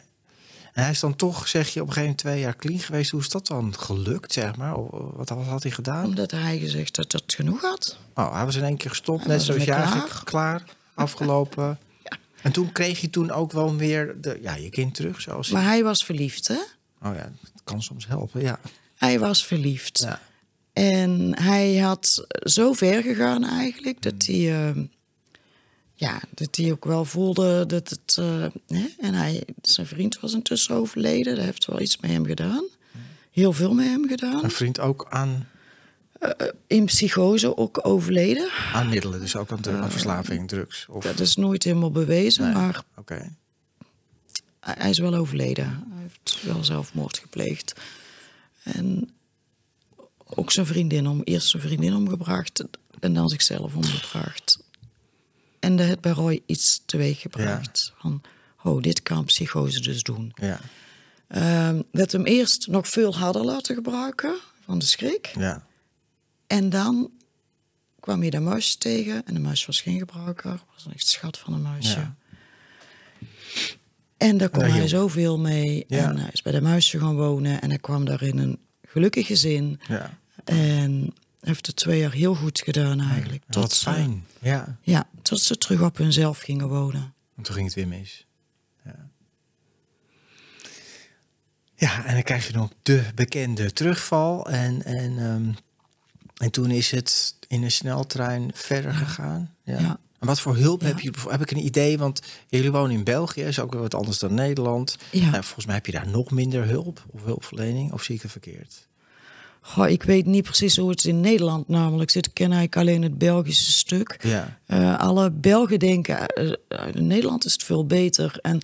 En hij is dan toch, zeg je, op een gegeven moment twee jaar clean geweest. Hoe is dat dan gelukt, zeg maar? Of Wat, wat had hij gedaan? Omdat hij gezegd dat dat genoeg had. Oh, hij was in één keer gestopt, Hij net zoals jij klaar. klaar, afgelopen. [laughs] En toen kreeg je toen ook wel weer de, ja, je kind terug, zoals... Maar hij was verliefd, hè? Oh ja, dat kan soms helpen, ja. Hij was verliefd. ja. En hij had zo ver gegaan eigenlijk dat hij, eh, ja, dat hij ook wel voelde dat het. eh, hè? En hij, zijn vriend was intussen overleden. Dat heeft wel iets met hem gedaan. Heel veel met hem gedaan. Een vriend ook aan, In psychose ook overleden. aan middelen, dus ook aan, de, aan verslaving, drugs. Of, Dat is nooit helemaal bewezen, Nee. maar Oké, hij hij is wel overleden. Hij heeft wel zelfmoord gepleegd. En ook zijn vriendin om, eerst zijn vriendin omgebracht en dan zichzelf omgebracht. En dat heeft bij Roy iets teweeggebracht. Van, oh, dit kan psychose dus doen. ja, Ehm dat hem eerst nog veel harder laten gebruiken van de schrik. ja. En dan kwam hij de muis tegen. En de muis was geen gebruiker. was een echt schat van een muisje. Ja. En daar kon hij hielp. zoveel mee. Ja. En hij is bij de muisje gaan wonen. En hij kwam daar in een gelukkig gezin. ja. En heeft het twee jaar heel goed gedaan eigenlijk. Wat ze- fijn, ja. Ja, tot ze terug op hunzelf gingen wonen. En toen ging het weer mis. Ja. Ja, en dan krijg je nog de bekende terugval. En, en, ehm, en toen is het in een sneltrein verder gegaan. Ja. Ja. En wat voor hulp Ja. heb je? Heb ik een idee? Want jullie wonen in België, is ook weer wat anders dan Nederland. Ja. Nou, volgens mij heb je daar nog minder hulp of hulpverlening. Of zie ik het verkeerd? Goh, ik weet niet precies hoe het in Nederland namelijk zit. Ik ken eigenlijk alleen het Belgische stuk. Ja, Eh, alle Belgen denken, eh, eh, in Nederland is het veel beter. En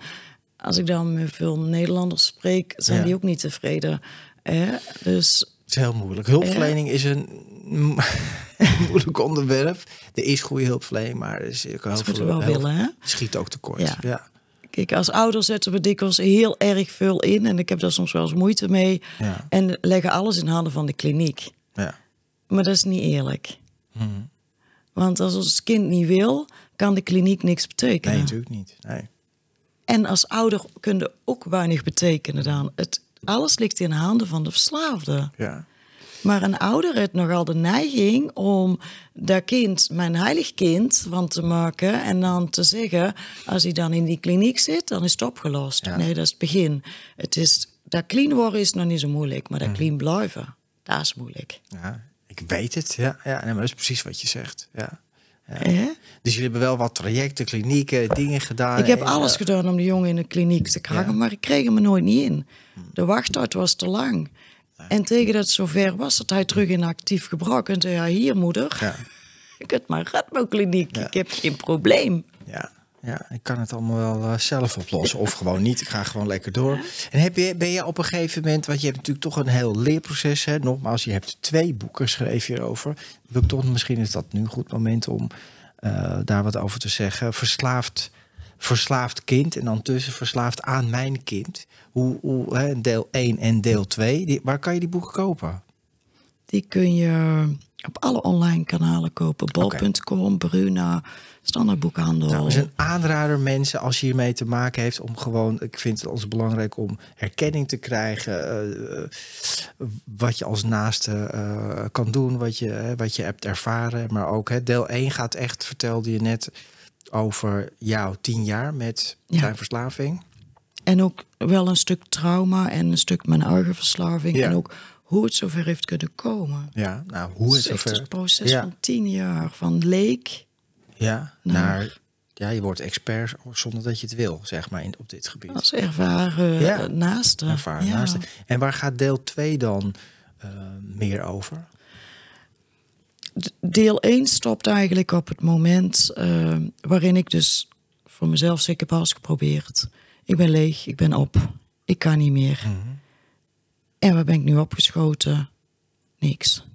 als ik dan met veel Nederlanders spreek, zijn Ja. die ook niet tevreden. dus het is heel moeilijk. Hulpverlening is een [laughs] moeilijk onderwerp. Er is goede hulpverlening, maar er is ook heel veel we wel willen. Hè? schiet ook tekort. Ja. ja. Kijk, als ouder zetten we dikwijls heel erg veel in. En ik heb daar soms wel eens moeite mee. Ja. En leggen alles in handen van de kliniek. Ja. Maar dat is niet eerlijk. Mhm. Want als het kind niet wil, kan de kliniek niks betekenen. Nee, natuurlijk niet. Nee. En als ouder kun je ook weinig betekenen dan. Het, alles ligt in handen van de verslaafde. Ja. Maar een ouder heeft nogal de neiging om dat kind mijn heilig kind van te maken. En dan te zeggen, als hij dan in die kliniek zit, dan is het opgelost. Ja. Nee, dat is het begin. Het is, dat clean worden is nog niet zo moeilijk, maar dat clean blijven, dat is moeilijk. ja, ik weet het. Ja, ja nee, maar dat is precies wat je zegt. Ja. Dus jullie hebben wel wat trajecten, klinieken, dingen gedaan. Ik heb alles gedaan om de jongen in de kliniek te krijgen, Ja. maar ik kreeg hem er nooit niet in. De wachttijd was te lang. En tegen dat het zover was, dat hij terug in actief gebruik. En zei hij, hier moeder, Ja, [laughs] ik heb maar Redmo-kliniek, ik heb geen probleem. ja, ja, ik kan het allemaal wel eh, zelf oplossen. Of gewoon niet. Ik ga gewoon lekker door. En heb je, ben je op een gegeven moment, want je hebt natuurlijk toch een heel leerproces. Hè? Nogmaals, je hebt twee boeken geschreven hierover. Wil ik toch, misschien is dat nu een goed moment om eh, daar wat over te zeggen. Verslaafd, verslaafd kind en dan tussen verslaafd aan mijn kind. Hoe, hoe, hè, deel 1 en deel 2. Die, waar kan je die boeken kopen? Die kun je op alle online kanalen kopen. Bol.com, Bruna, standaardboekhandel. Nou, is een aanrader mensen als je hiermee te maken heeft om gewoon, ik vind het als belangrijk om erkenning te krijgen, eh, wat je als naaste eh, kan doen, wat je, wat je hebt ervaren. Maar ook hè, deel 1 gaat echt, vertelde je net, over jouw tien jaar met Ja. zijn verslaving. En ook wel een stuk trauma en een stuk mijn eigen verslaving. Ja. En ook hoe het zover heeft kunnen komen. Ja, nou, hoe Het zover? een proces Ja. van tien jaar. Van leek. Ja, naar, ja, je wordt expert zonder dat je het wil, zeg maar, in, op dit gebied. Als ervaren Ja. eh, naaste. Ervaren Ja. naaste. En waar gaat deel 2 dan eh, meer over? Deel 1 stopt eigenlijk op het moment eh, waarin ik dus voor mezelf zeker heb alles geprobeerd. Ik ben leeg, ik ben op, ik kan niet meer. En waar ben ik nu opgeschoten? Niks.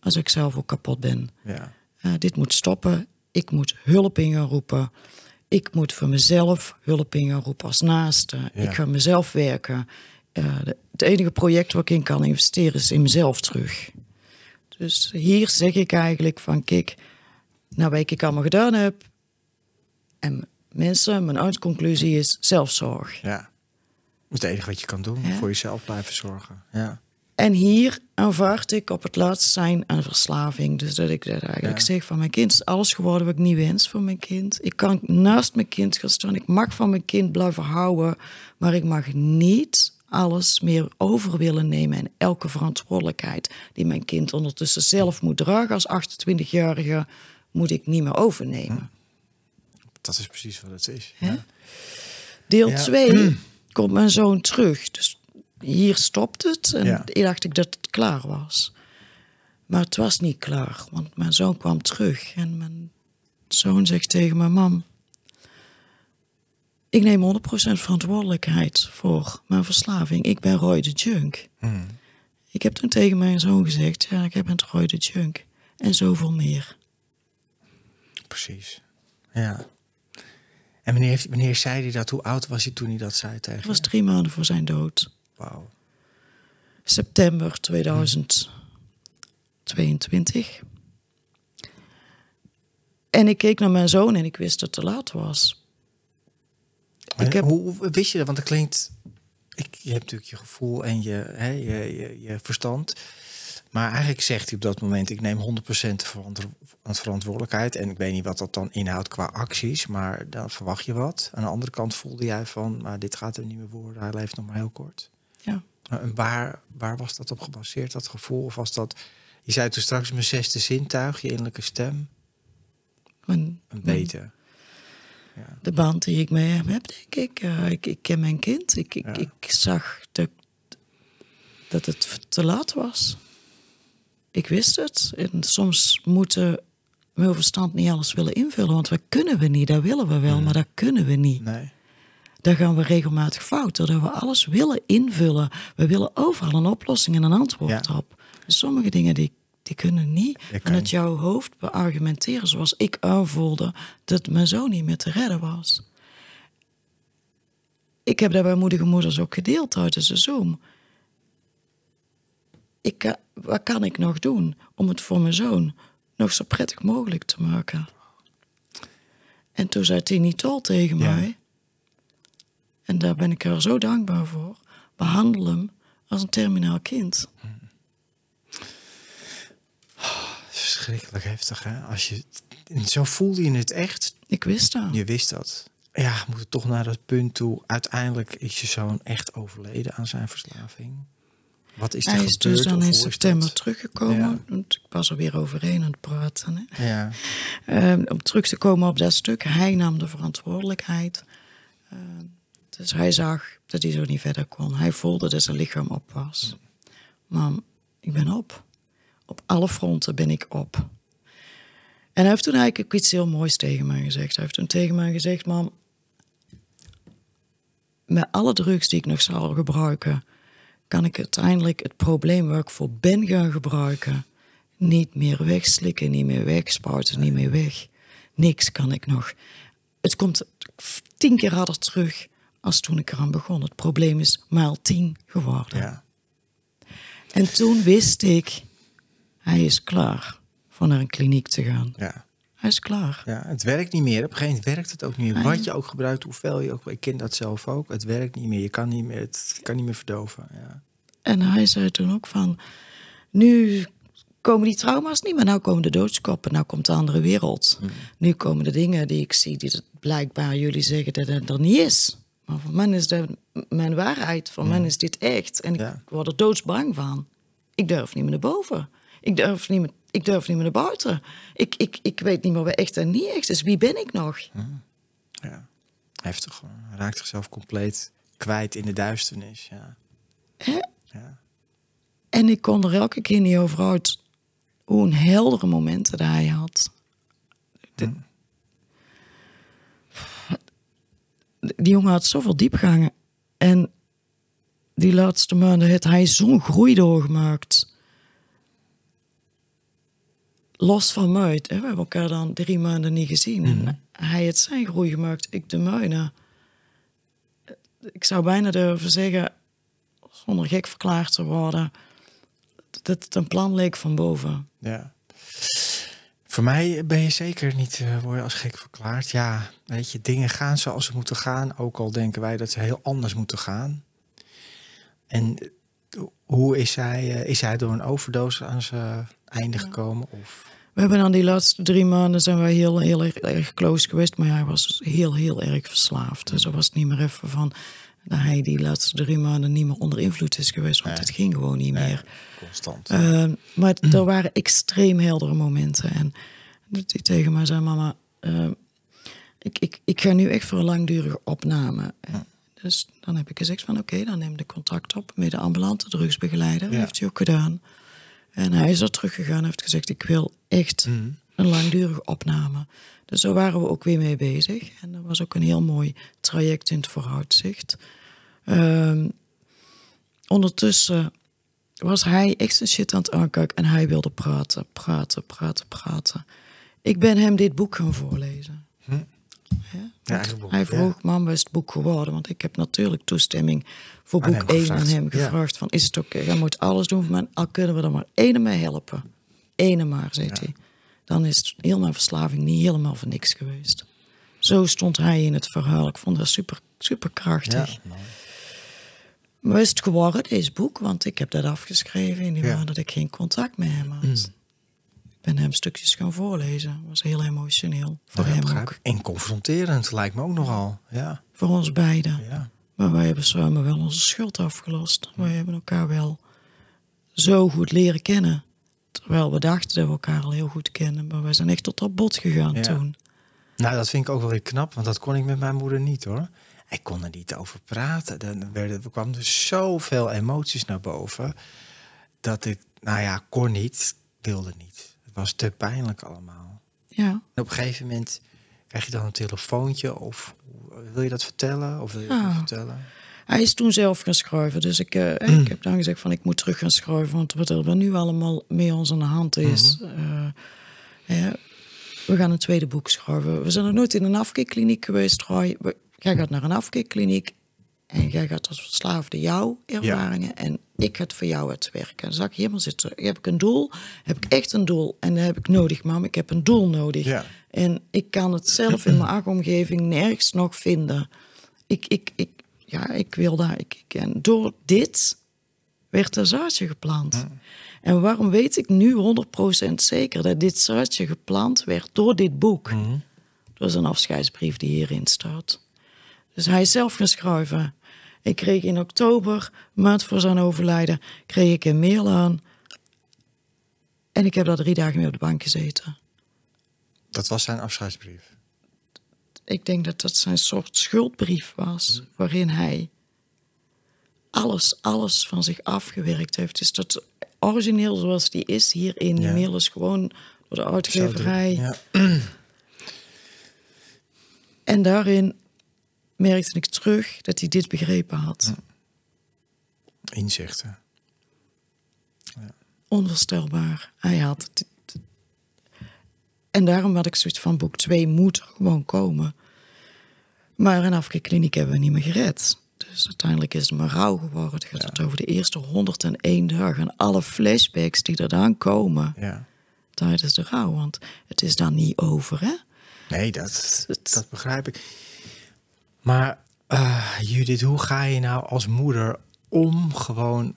Als ik zelf ook kapot ben. Ja. eh, dit moet stoppen. Ik moet hulp in gaan roepen. Ik moet voor mezelf hulp in gaan roepen als naaste. Ja. Ik ga mezelf werken. Eh, de- het enige project waar ik in kan investeren is in mezelf terug. Dus hier zeg ik eigenlijk van, kijk, nou wat ik allemaal gedaan heb. En mensen, mijn uitconclusie is zelfzorg. Ja. Dat is het enige wat je kan doen. Ja. Voor jezelf blijven zorgen. Ja. En hier aanvaard ik op het laatst zijn aan verslaving. Dus dat ik dat eigenlijk Ja. zeg van mijn kind is alles geworden wat ik niet wens voor mijn kind. Ik kan naast mijn kind gaan staan. Ik mag van mijn kind blijven houden. Maar ik mag niet alles meer over willen nemen. En elke verantwoordelijkheid die mijn kind ondertussen zelf moet dragen als 28-jarige... moet ik niet meer overnemen. Dat is precies wat het is. Ja. Deel Ja. 2 [clears throat] komt mijn zoon terug. Dus hier stopt het. En Ja. ik dacht ik dat het klaar was. Maar het was niet klaar, want mijn zoon kwam terug. En mijn zoon zegt tegen mijn mam... Ik neem 100% verantwoordelijkheid voor mijn verslaving. Ik ben Roy de Junk. Hmm. Ik heb toen tegen mijn zoon gezegd... Ja, ik ben Roy de Junk. En zoveel meer. Precies. Ja. En wanneer, heeft, wanneer zei hij dat? Hoe oud was hij toen hij dat zei tegen Dat was drie maanden voor zijn dood. Wauw. september 2022. En ik keek naar mijn zoon en ik wist dat het te laat was. Maar Ik heb- hoe, hoe wist je dat? Want het klinkt... Ik, je hebt natuurlijk je gevoel en je, hè, je, je, je verstand. Maar eigenlijk zegt hij op dat moment... ik neem 100% verantwo- aan verantwoordelijkheid. En ik weet niet wat dat dan inhoudt qua acties. Maar dan verwacht je wat. Aan de andere kant voelde jij van... maar dit gaat er niet meer worden. Hij leeft nog maar heel kort. Ja. En waar, waar was dat op gebaseerd, dat gevoel? Of was dat... Je zei toen straks mijn zesde zintuig, je innerlijke stem. Mijn, Een weten. Ja. de band die ik mee hem heb, denk ik. Eh, ik, ik ken mijn kind. Ik, ik, Ja. ik zag dat, dat het te laat was. Ik wist het. En soms moeten mijn verstand niet alles willen invullen. Want dat kunnen we niet. Dat willen we wel, maar dat kunnen we niet. Nee. Daar gaan we regelmatig fout. Doordat we alles willen invullen. We willen overal een oplossing en een antwoord Ja. op. Dus sommige dingen die, die kunnen niet. Dat kan Vanuit jouw hoofd beargumenteren zoals ik aanvoelde dat mijn zoon niet meer te redden was. Ik heb dat bij moedige moeders ook gedeeld tijdens de Zoom. Ik, ka- wat kan ik nog doen om het voor mijn zoon nog zo prettig mogelijk te maken? En toen zei Tini Tol tegen Ja. mij... En daar ben ik haar zo dankbaar voor. Behandel hem als een terminaal kind. Verschrikkelijk heftig, hè? Als je, zo voelde je het echt. Ik wist dat. Je wist dat. Ja, we moeten toch naar dat punt toe. Uiteindelijk is je zoon echt overleden aan zijn verslaving. Wat is er Hij is gebeurd? dus dan in september dat? teruggekomen. Ja. Ik was er weer overheen aan het praten. Hè. Ja, Eh, om terug te komen op dat stuk. Hij nam de verantwoordelijkheid. Eh, dus hij zag dat hij zo niet verder kon. Hij voelde dat zijn lichaam op was. Mam, ik ben op. Op alle fronten ben ik op. En hij heeft toen eigenlijk iets heel moois tegen mij gezegd. Hij heeft toen tegen mij gezegd, mam... Met alle drugs die ik nog zal gebruiken... kan ik uiteindelijk het probleem waar ik voor ben gaan gebruiken... niet meer wegslikken, niet meer wegspuiten, niet meer weg. Niks kan ik nog. Het komt tien keer harder terug als toen ik eraan begon. Het probleem is maal tien geworden. ja. En toen wist ik, hij is klaar voor naar een kliniek te gaan. ja. Hij is klaar. Ja, het werkt niet meer. Op een gegeven moment werkt het ook niet meer. Wat je ook gebruikt, hoeveel je ook... Ik ken dat zelf ook. Het werkt niet meer. Je kan niet meer, het kan niet meer verdoven. Ja. En hij zei toen ook van, nu komen die trauma's niet meer. Nou komen de doodskoppen, nou komt de andere wereld. Nu komen de dingen die ik zie, die het blijkbaar jullie zeggen dat het er niet is. Maar voor mij is dat mijn waarheid. Voor mij is dit echt. En ik word er doodsbang van. Ik durf niet meer naar boven. Ik durf niet meer, ik durf niet meer naar buiten. Ik, ik, ik weet niet meer wat echt en niet echt is. Wie ben ik nog? ja. Heftig. Hij raakt zichzelf compleet kwijt in de duisternis. Ja. Hè? Ja. En ik kon er elke keer niet over uit hoe een heldere momenten dat hij had. De- Die jongen had zoveel diepgangen. En die laatste maanden heeft hij zo'n groei doorgemaakt. Los van Muid, hè, we hebben elkaar dan drie maanden niet gezien. En Mhm. hij het zijn groei gemaakt, ik de mijne. Ik zou bijna durven zeggen, zonder gek verklaard te worden, dat het een plan leek van boven. Ja. Voor mij ben je zeker niet, eh, word je als gek verklaard. Ja, weet je, dingen gaan zoals ze moeten gaan. Ook al denken wij dat ze heel anders moeten gaan. En eh, hoe is hij, eh, is hij door een overdosis aan zijn einde gekomen? Of, We hebben dan die laatste drie maanden zijn wij heel, heel erg, erg close geweest. Maar hij was dus heel, heel erg verslaafd. Dus er was niet meer even van dat hij die laatste drie maanden niet meer onder invloed is geweest. Want Nee. het ging gewoon niet Nee. meer. constant. Uh, maar er waren extreem heldere momenten. En hij tegen mij zei, mama, uh, ik, ik, ik ga nu echt voor een langdurige opname. Dus dan heb ik gezegd van oké, dan neem de contact op met de ambulante drugsbegeleider. Ja. heeft hij ook gedaan. En hij is er teruggegaan en heeft gezegd, ik wil echt Mhm. een langdurige opname. Dus daar waren we ook weer mee bezig. En dat was ook een heel mooi traject in het vooruitzicht. Ehm, ondertussen was hij echt zijn shit aan het aankijken en hij wilde praten, praten, praten, praten. Ik ben hem dit boek gaan voorlezen. Hm. Ja, Ja, eigen boek, hij vroeg, mam, is het boek geworden? Want ik heb natuurlijk toestemming voor Aan boek hem 1 aan hem gevraagd. Van, is het oké? Jij moet alles doen voor mij. Al kunnen we er maar ene mee helpen. Ene maar, zei hij. Dan is heel mijn verslaving niet helemaal voor niks geweest. Zo stond hij in het verhaal. Ik vond dat super, super krachtig. Maar is het geworden, deze boek? Want ik heb dat afgeschreven in die Ja. dat ik geen contact met hem had. Mm. Ben hem stukjes gaan voorlezen. Dat was heel emotioneel. Voor ja, hem ook. En confronterend lijkt me ook nogal. Ja, Voor ons beiden. ja. Maar wij hebben samen wel onze schuld afgelost. Wij hebben elkaar wel zo goed leren kennen. Terwijl we dachten dat we elkaar al heel goed kennen. Maar wij zijn echt tot op bot gegaan Ja. toen. Nou, dat vind ik ook wel weer knap, want dat kon ik met mijn moeder niet hoor. Ik kon er niet over praten. Dan werden, er kwamen er zoveel emoties naar boven. Dat ik, nou ja, kon niet, wilde niet. Was te pijnlijk allemaal. Ja. En op een gegeven moment krijg je dan een telefoontje of wil je dat vertellen? Of wil je dat niet vertellen? Hij is toen zelf gaan schrijven. Dus ik, eh, Mm. ik heb dan gezegd van ik moet terug gaan schrijven. Want wat er nu allemaal mee ons aan de hand is. Mhm. eh, ja, we gaan een tweede boek schrijven. We zijn nog nooit in een afkeerkliniek geweest. Roy. We- Jij gaat naar een afkeerkliniek. En jij gaat als verslaafde jouw ervaringen. En ik ga het voor jou het werken. Dan zag ik helemaal zitten. Heb ik een doel? Heb ik echt een doel? En dat heb ik nodig, mam. Ik heb een doel nodig. Ja. En ik kan het zelf in mijn omgeving nergens nog vinden. Ik, ik, ik, ja, ik wil daar. Ik, ik, en door dit werd er zaadje geplant. En waarom weet ik nu 100% zeker dat dit zaadje geplant werd door dit boek? Dat is een afscheidsbrief die hierin staat. Dus hij is zelf gaan schrijven. Ik kreeg in oktober, maand voor zijn overlijden, kreeg ik een mail aan. En ik heb daar drie dagen mee op de bank gezeten. Dat was zijn afscheidsbrief. Ik denk dat dat zijn soort schuldbrief was, waarin hij alles, alles van zich afgewerkt heeft. Dus dat origineel zoals die is hierin, die Ja. mail is gewoon door de uitgeverij. Ja. En daarin merkte ik terug dat hij dit begrepen had. Inzichten. Onvoorstelbaar. Hij had het. En daarom had ik zoiets van boek 2 moet gewoon komen. Maar een afkeerkliniek hebben we niet meer gered. Dus uiteindelijk is het maar rouw geworden. Het gaat het over de eerste 101 dagen. En alle flashbacks die er dan komen Ja. tijdens de rouw. Want het is dan niet over, hè? Nee, dat, Het- dat begrijp ik. Maar eh, Judith, hoe ga je nou als moeder om gewoon...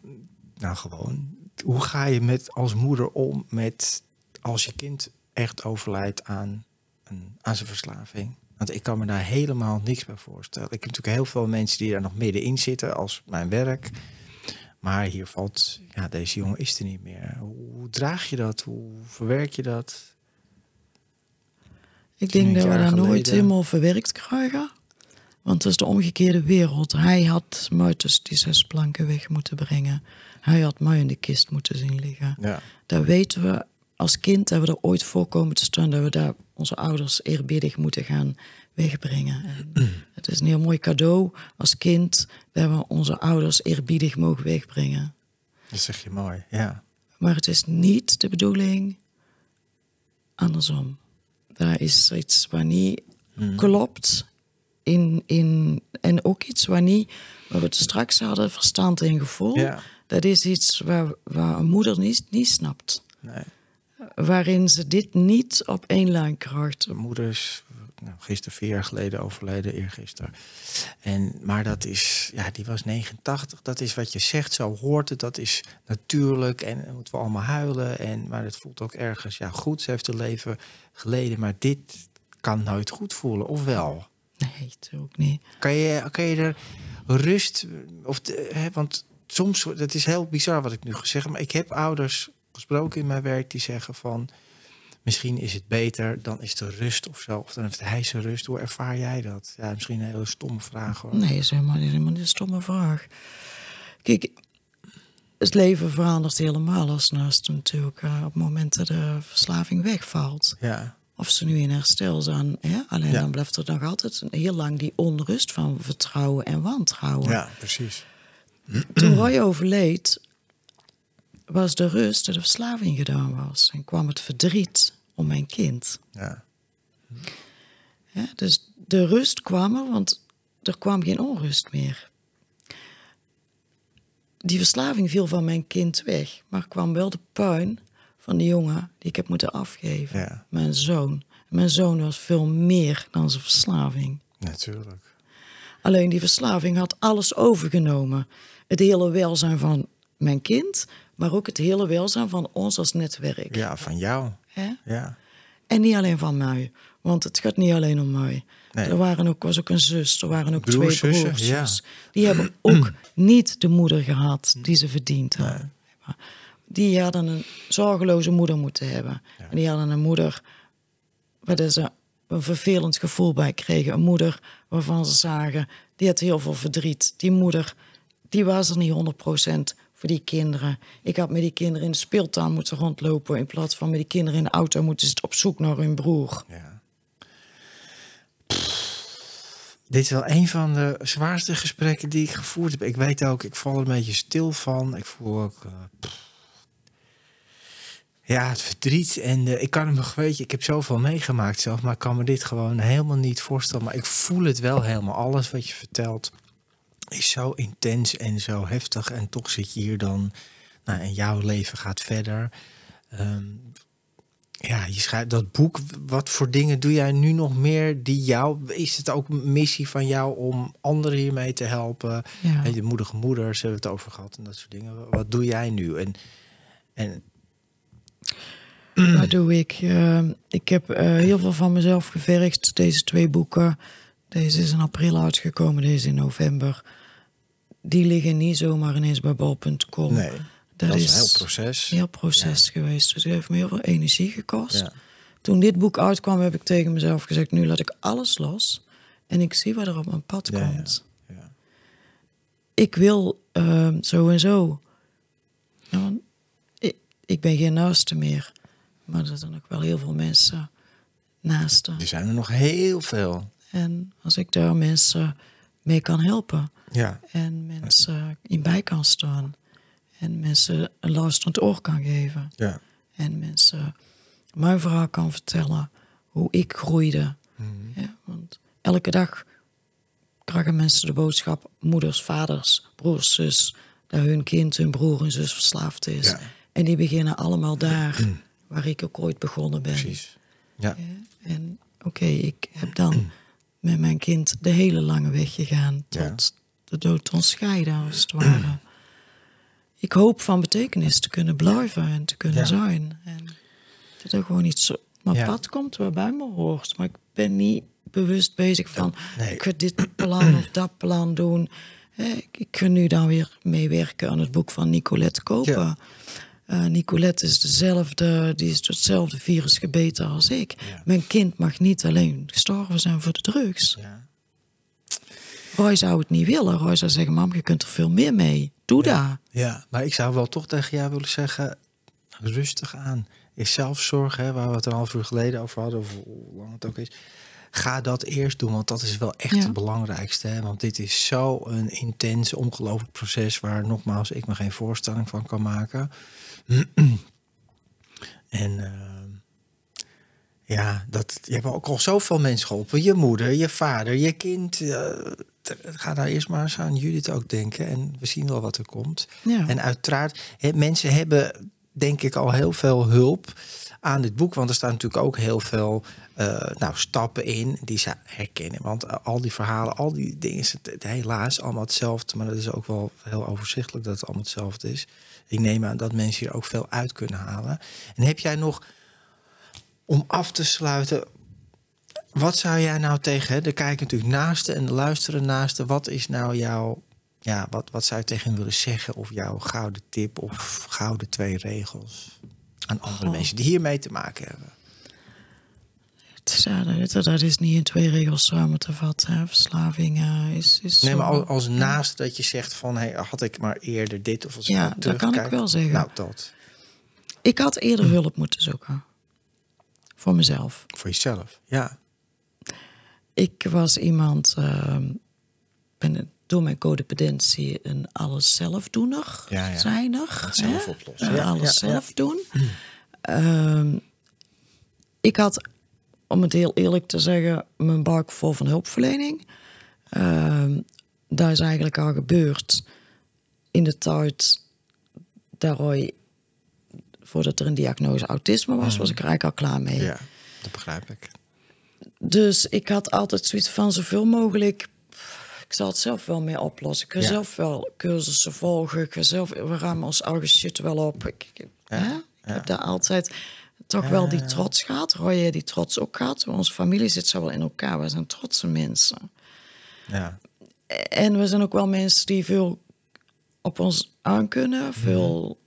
Nou, gewoon... Hoe ga je met, als moeder om met als je kind echt overlijdt aan, een, aan zijn verslaving? Want ik kan me daar helemaal niks bij voorstellen. Ik heb natuurlijk heel veel mensen die daar nog middenin zitten als mijn werk. Maar hier valt, ja, deze jongen is er niet meer. Hoe, draag je dat? Hoe verwerk je dat? Ik denk dat we dat nooit helemaal verwerkt krijgen. Want het is de omgekeerde wereld. Hij had mij tussen die zes planken weg moeten brengen. Hij had mij in de kist moeten zien liggen. Ja. Daar weten we als kind dat we er ooit voor komen te staan... dat we daar onze ouders eerbiedig moeten gaan wegbrengen. En het is een heel mooi cadeau als kind... dat we onze ouders eerbiedig mogen wegbrengen. Dat zeg je mooi, ja. Maar het is niet de bedoeling andersom. Daar is iets wat niet Hmm. klopt. In, in, en ook iets wat niet, waar we het straks hadden, verstand en gevoel. Ja. Dat is iets waar, waar een moeder niet, niet snapt. Nee. Waarin ze dit niet op één lijn krijgt. Mijn moeder is nou, gisteren vier jaar geleden overleden, eergisteren. En, maar dat is, ja, die was 89. Dat is wat je zegt, zo hoort het. Dat is natuurlijk en dan moeten we allemaal huilen. En, maar het voelt ook ergens, ja goed, ze heeft een leven geleden. Maar dit kan nooit goed voelen, of wel? Nee, het ook niet. Kan je, kan je er rust, of de, hè, want soms, dat is heel bizar wat ik nu gezegd maar ik heb ouders gesproken in mijn werk die zeggen van, misschien is het beter, dan is er rust of zo, of dan heeft hij zijn rust. Hoe ervaar jij dat? Ja, misschien een hele stomme vraag hoor. Nee, is helemaal, is helemaal niet een stomme vraag. Kijk, het leven verandert helemaal als naast natuurlijk eh, op het moment dat de verslaving wegvalt. Ja, Of ze nu in herstel zijn. Hè? Alleen Ja. dan blijft er nog altijd heel lang die onrust van vertrouwen en wantrouwen. ja precies. Toen Roy overleed, was de rust dat de verslaving gedaan was. En kwam het verdriet om mijn kind. Ja, Hè? Dus de rust kwam er, want er kwam geen onrust meer. Die verslaving viel van mijn kind weg, maar kwam wel de puin van de jongen die ik heb moeten afgeven. Ja. Mijn zoon. Mijn zoon was veel meer dan zijn verslaving. natuurlijk. Alleen die verslaving had alles overgenomen. Het hele welzijn van mijn kind, maar ook het hele welzijn van ons als netwerk. Ja, van jou. Ja, En niet alleen van mij, want het gaat niet alleen om mij. Nee. Er waren ook, was ook een zus, er waren ook Broers, twee broers. ja. Die hebben ook niet de moeder gehad die ze verdiend hadden. Die hadden een zorgeloze moeder moeten hebben. En die hadden een moeder waar ze een vervelend gevoel bij kregen. Een moeder waarvan ze zagen, die had heel veel verdriet. Die moeder, die was er niet 100% voor die kinderen. Ik had met die kinderen in de speeltuin moeten rondlopen... in plaats van met die kinderen in de auto moeten zitten op zoek naar hun broer. ja. Dit is wel een van de zwaarste gesprekken die ik gevoerd heb. Ik weet ook, ik val er een beetje stil van. Ik voel ook... eh. Ja, het verdriet. En eh, ik kan hem, weet je, ik heb zoveel meegemaakt zelf, maar ik kan me dit gewoon helemaal niet voorstellen. Maar ik voel het wel helemaal. Alles wat je vertelt is zo intens en zo heftig. En toch zit je hier dan, nou, en jouw leven gaat verder. Ehm, ja, je schrijft dat boek. Wat voor dingen doe jij nu nog meer die jou... Is het ook een missie van jou om anderen hiermee te helpen? Ja. En je moedige moeders hebben we het over gehad en dat soort dingen. Wat doe jij nu? En, en Wat doe ik? Eh, ik heb eh, heel veel van mezelf gevergd. Deze twee boeken. Deze is in april uitgekomen, deze in november. Die liggen niet zomaar ineens bij bol.com. nee, dat, is een heel proces. heel proces geweest. Dus het heeft me heel veel energie gekost. Ja. Toen dit boek uitkwam, heb ik tegen mezelf gezegd: nu laat ik alles los. En ik zie wat er op mijn pad Ja, ja. komt. Ja. Ik wil eh, zo en zo. Want ik, ik ben geen naaste meer. Maar er zijn ook wel heel veel mensen naasten. Er zijn er nog heel veel. En als ik daar mensen mee kan helpen. Ja, En mensen in bij kan staan. En mensen een luisterend oor kan geven. ja. En mensen mijn verhaal kan vertellen. Hoe ik groeide. Mhm. Ja, want elke dag krijgen mensen de boodschap. Moeders, vaders, broers, zus. Dat hun kind, hun broer en zus verslaafd is. Ja. En die beginnen allemaal daar. Waar ik ook ooit begonnen ben. precies. Ja, Ja, En oké, ik heb dan [clears throat] met mijn kind de hele lange weg gegaan Ja. tot de dood ons scheiden, als het ware. [clears throat] Ik hoop van betekenis te kunnen blijven en te kunnen Ja. zijn. En dat er gewoon iets op mijn pad komt waar bij me hoort. Maar ik ben niet bewust bezig van, nee. ik ga dit plan of dat plan doen. Ik, ik ga nu dan weer meewerken aan het boek van Nicolette Koper. Ja. Eh, Nicolette is dezelfde, die is door hetzelfde virus gebeten als ik. Ja. Mijn kind mag niet alleen gestorven zijn voor de drugs. ja. Roy zou het niet willen. Roy zou zeggen, mam, je kunt er veel meer mee. Doe dat. Ja, maar ik zou wel toch tegen jou willen zeggen, rustig aan. Is zelfzorg, hè, waar we het een half uur geleden over hadden, of hoe lang het ook is. Ga dat eerst doen, want dat is wel echt Ja. het belangrijkste. Hè? Want dit is zo een intens, ongelooflijk proces waar nogmaals ik me geen voorstelling van kan maken. [clears throat] en eh, Ja, dat, je hebt ook al zoveel mensen geholpen. Je moeder, je vader, je kind. Uh, ga daar eerst maar eens aan Judith ook denken. En we zien wel wat er komt. Ja. En uiteraard, hè, mensen hebben denk ik al heel veel hulp aan dit boek. Want er staan natuurlijk ook heel veel uh, nou, stappen in die ze herkennen. Want al die verhalen, al die dingen, is het, helaas allemaal hetzelfde. Maar dat is ook wel heel overzichtelijk dat het allemaal hetzelfde is. Ik neem aan dat mensen hier ook veel uit kunnen halen. En heb jij nog, om af te sluiten, wat zou jij nou tegen, hè, de kijken natuurlijk naaste en de luisteren naaste, wat is nou jouw, ja, wat, wat zou je tegen willen zeggen? Of jouw gouden tip of gouden twee regels aan andere mensen die hiermee te maken hebben? dat, dat is niet in twee regels samen te vatten. Verslaving uh, is, is. Nee, maar als, als naast dat je zegt van hey, had ik maar eerder dit of als ja, dat kan ik wel zeggen. Nou, dat. Ik had eerder hulp moeten zoeken. Voor mezelf. Voor jezelf, ja. Ik was iemand, uh, ben door mijn codependentie een alles zelfdoener ja, ja. zijner. Zelf oplossen. Ja, alles zelf doen. Uh, ik had om het heel eerlijk te zeggen, mijn bak vol van hulpverlening. Uh, daar is eigenlijk al gebeurd in de tijd daar voordat er een diagnose autisme was, was ik er eigenlijk al klaar mee. Ja, dat begrijp ik. Dus ik had altijd zoiets van zoveel mogelijk. Ik zal het zelf wel mee oplossen. Ik ga zelf wel cursussen volgen. Ik ga zelf, we ruimen ons eigen shit wel op. Ik, ik, ja. ik heb daar altijd toch wel die trots gaat. Roy die trots ook gaat. Onze familie zit zo wel in elkaar. We zijn trotse mensen. Ja. En we zijn ook wel mensen die veel op ons aankunnen. Veel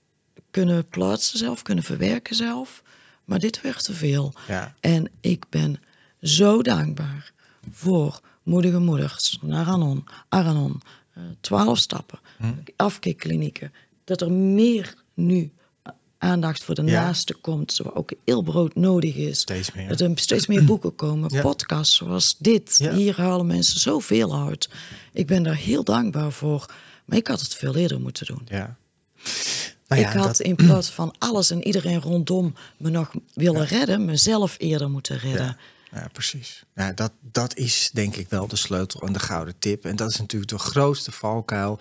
kunnen plaatsen zelf, kunnen verwerken zelf. Maar dit werd te veel. Ja. En ik ben zo dankbaar voor moedige moeders, Aranon, Aranon, uh, twaalf stappen, hm. afkikklinieken. Dat er meer nu aandacht voor de naaste komt, zo ook heel brood nodig is. Steeds meer. Dat er steeds meer boeken komen, podcasts zoals dit. Hier halen mensen zoveel uit. Ik ben daar heel dankbaar voor. Maar ik had het veel eerder moeten doen. Ja. Nou ik had in plaats van alles en iedereen rondom me nog willen redden, mezelf eerder moeten redden. Ja, precies. Ja, dat, dat is denk ik wel de sleutel en de gouden tip. En dat is natuurlijk de grootste valkuil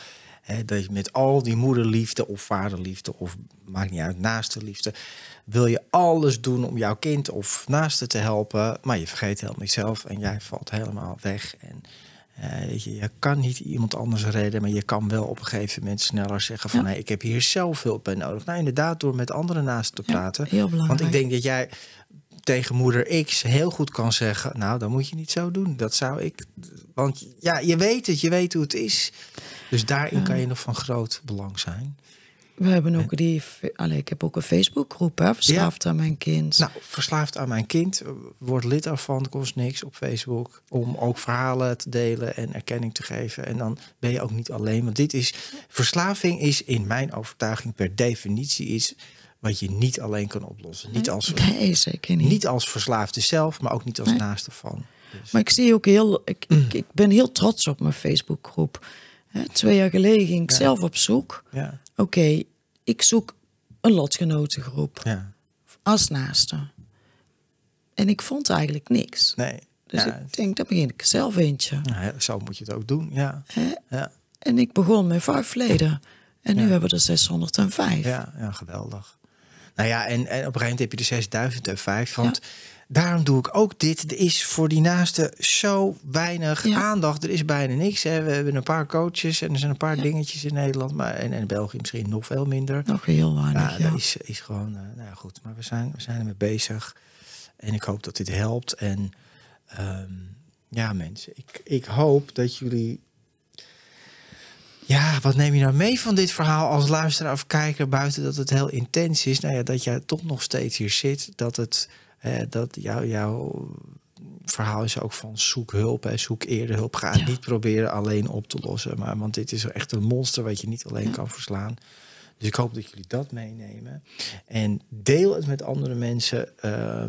dat je met al die moederliefde of vaderliefde of maakt niet uit, naaste liefde, wil je alles doen om jouw kind of naaste te helpen, maar je vergeet helemaal zelf en jij valt helemaal weg. En uh, weet je, je kan niet iemand anders redden, maar je kan wel op een gegeven moment sneller zeggen van, ja. hey, ik heb hier zelf hulp bij nodig. Nou, inderdaad, door met andere naasten te praten. Ja, heel Want ik denk dat jij tegen moeder X heel goed kan zeggen, nou, dan moet je niet zo doen. Dat zou ik, want ja, je weet het, je weet hoe het is. Dus daarin kan je nog van groot belang zijn. We hebben ook die. Allee, ik heb ook een Facebookgroep, hè? Verslaafd aan mijn kind. Nou, verslaafd aan mijn kind. Word lid ervan, kost niks op Facebook. Om ook verhalen te delen en erkenning te geven. En dan ben je ook niet alleen. Want dit is. Verslaving is in mijn overtuiging per definitie is wat je niet alleen kan oplossen. Niet als, nee, zeker niet. niet als verslaafde zelf, maar ook niet als nee. naaste van. Dus. Maar ik zie ook heel. Ik, ik, ik ben heel trots op mijn Facebookgroep. Twee jaar geleden ging ik zelf op zoek. Ja. Oké, ik zoek een lotgenotengroep ja. als naaste. En ik vond eigenlijk niks. Nee. Dus ik denk, dan begin ik zelf eentje. Ja, zo moet je het ook doen, ja. ja. En ik begon met vijf leden. En nu hebben we er 605. Ja, ja geweldig. Nou ja, en, en op een gegeven moment heb je de 6005. Want daarom doe ik ook dit. Er is voor die naaste zo weinig aandacht. Er is bijna niks. Hè. We hebben een paar coaches en er zijn een paar dingetjes in Nederland. Maar, en in België misschien nog veel minder. Nog heel weinig, ja. Dat is, is gewoon, uh, nou ja, goed. Maar we zijn, we zijn ermee bezig. En ik hoop dat dit helpt. En um, ja, mensen. Ik, ik hoop dat jullie ja, wat neem je nou mee van dit verhaal als luisteraar of kijker buiten dat het heel intens is? Nou ja, dat jij toch nog steeds hier zit. Dat het eh, dat jou, jouw verhaal is ook van zoek hulp en zoek eerder hulp. Ga ja. niet proberen alleen op te lossen. Maar want dit is echt een monster wat je niet alleen ja. kan verslaan. Dus ik hoop dat jullie dat meenemen. En deel het met andere mensen. Uh,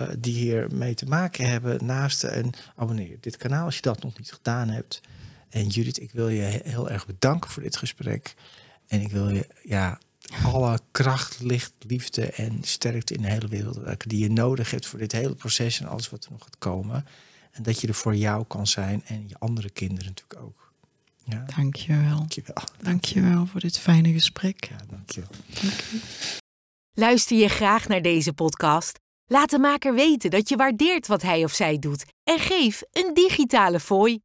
uh, die hier mee te maken hebben naast en abonneer dit kanaal als je dat nog niet gedaan hebt. En Judith, ik wil je heel erg bedanken voor dit gesprek. En ik wil je, ja, alle kracht, licht, liefde en sterkte in de hele wereld werken die je nodig hebt voor dit hele proces en alles wat er nog gaat komen. En dat je er voor jou kan zijn en je andere kinderen natuurlijk ook. Ja. Dankjewel. Dankjewel. Dankjewel voor dit fijne gesprek. Ja, dankjewel. Luister je graag naar deze podcast? Laat de maker weten dat je waardeert wat hij of zij doet en geef een digitale fooi.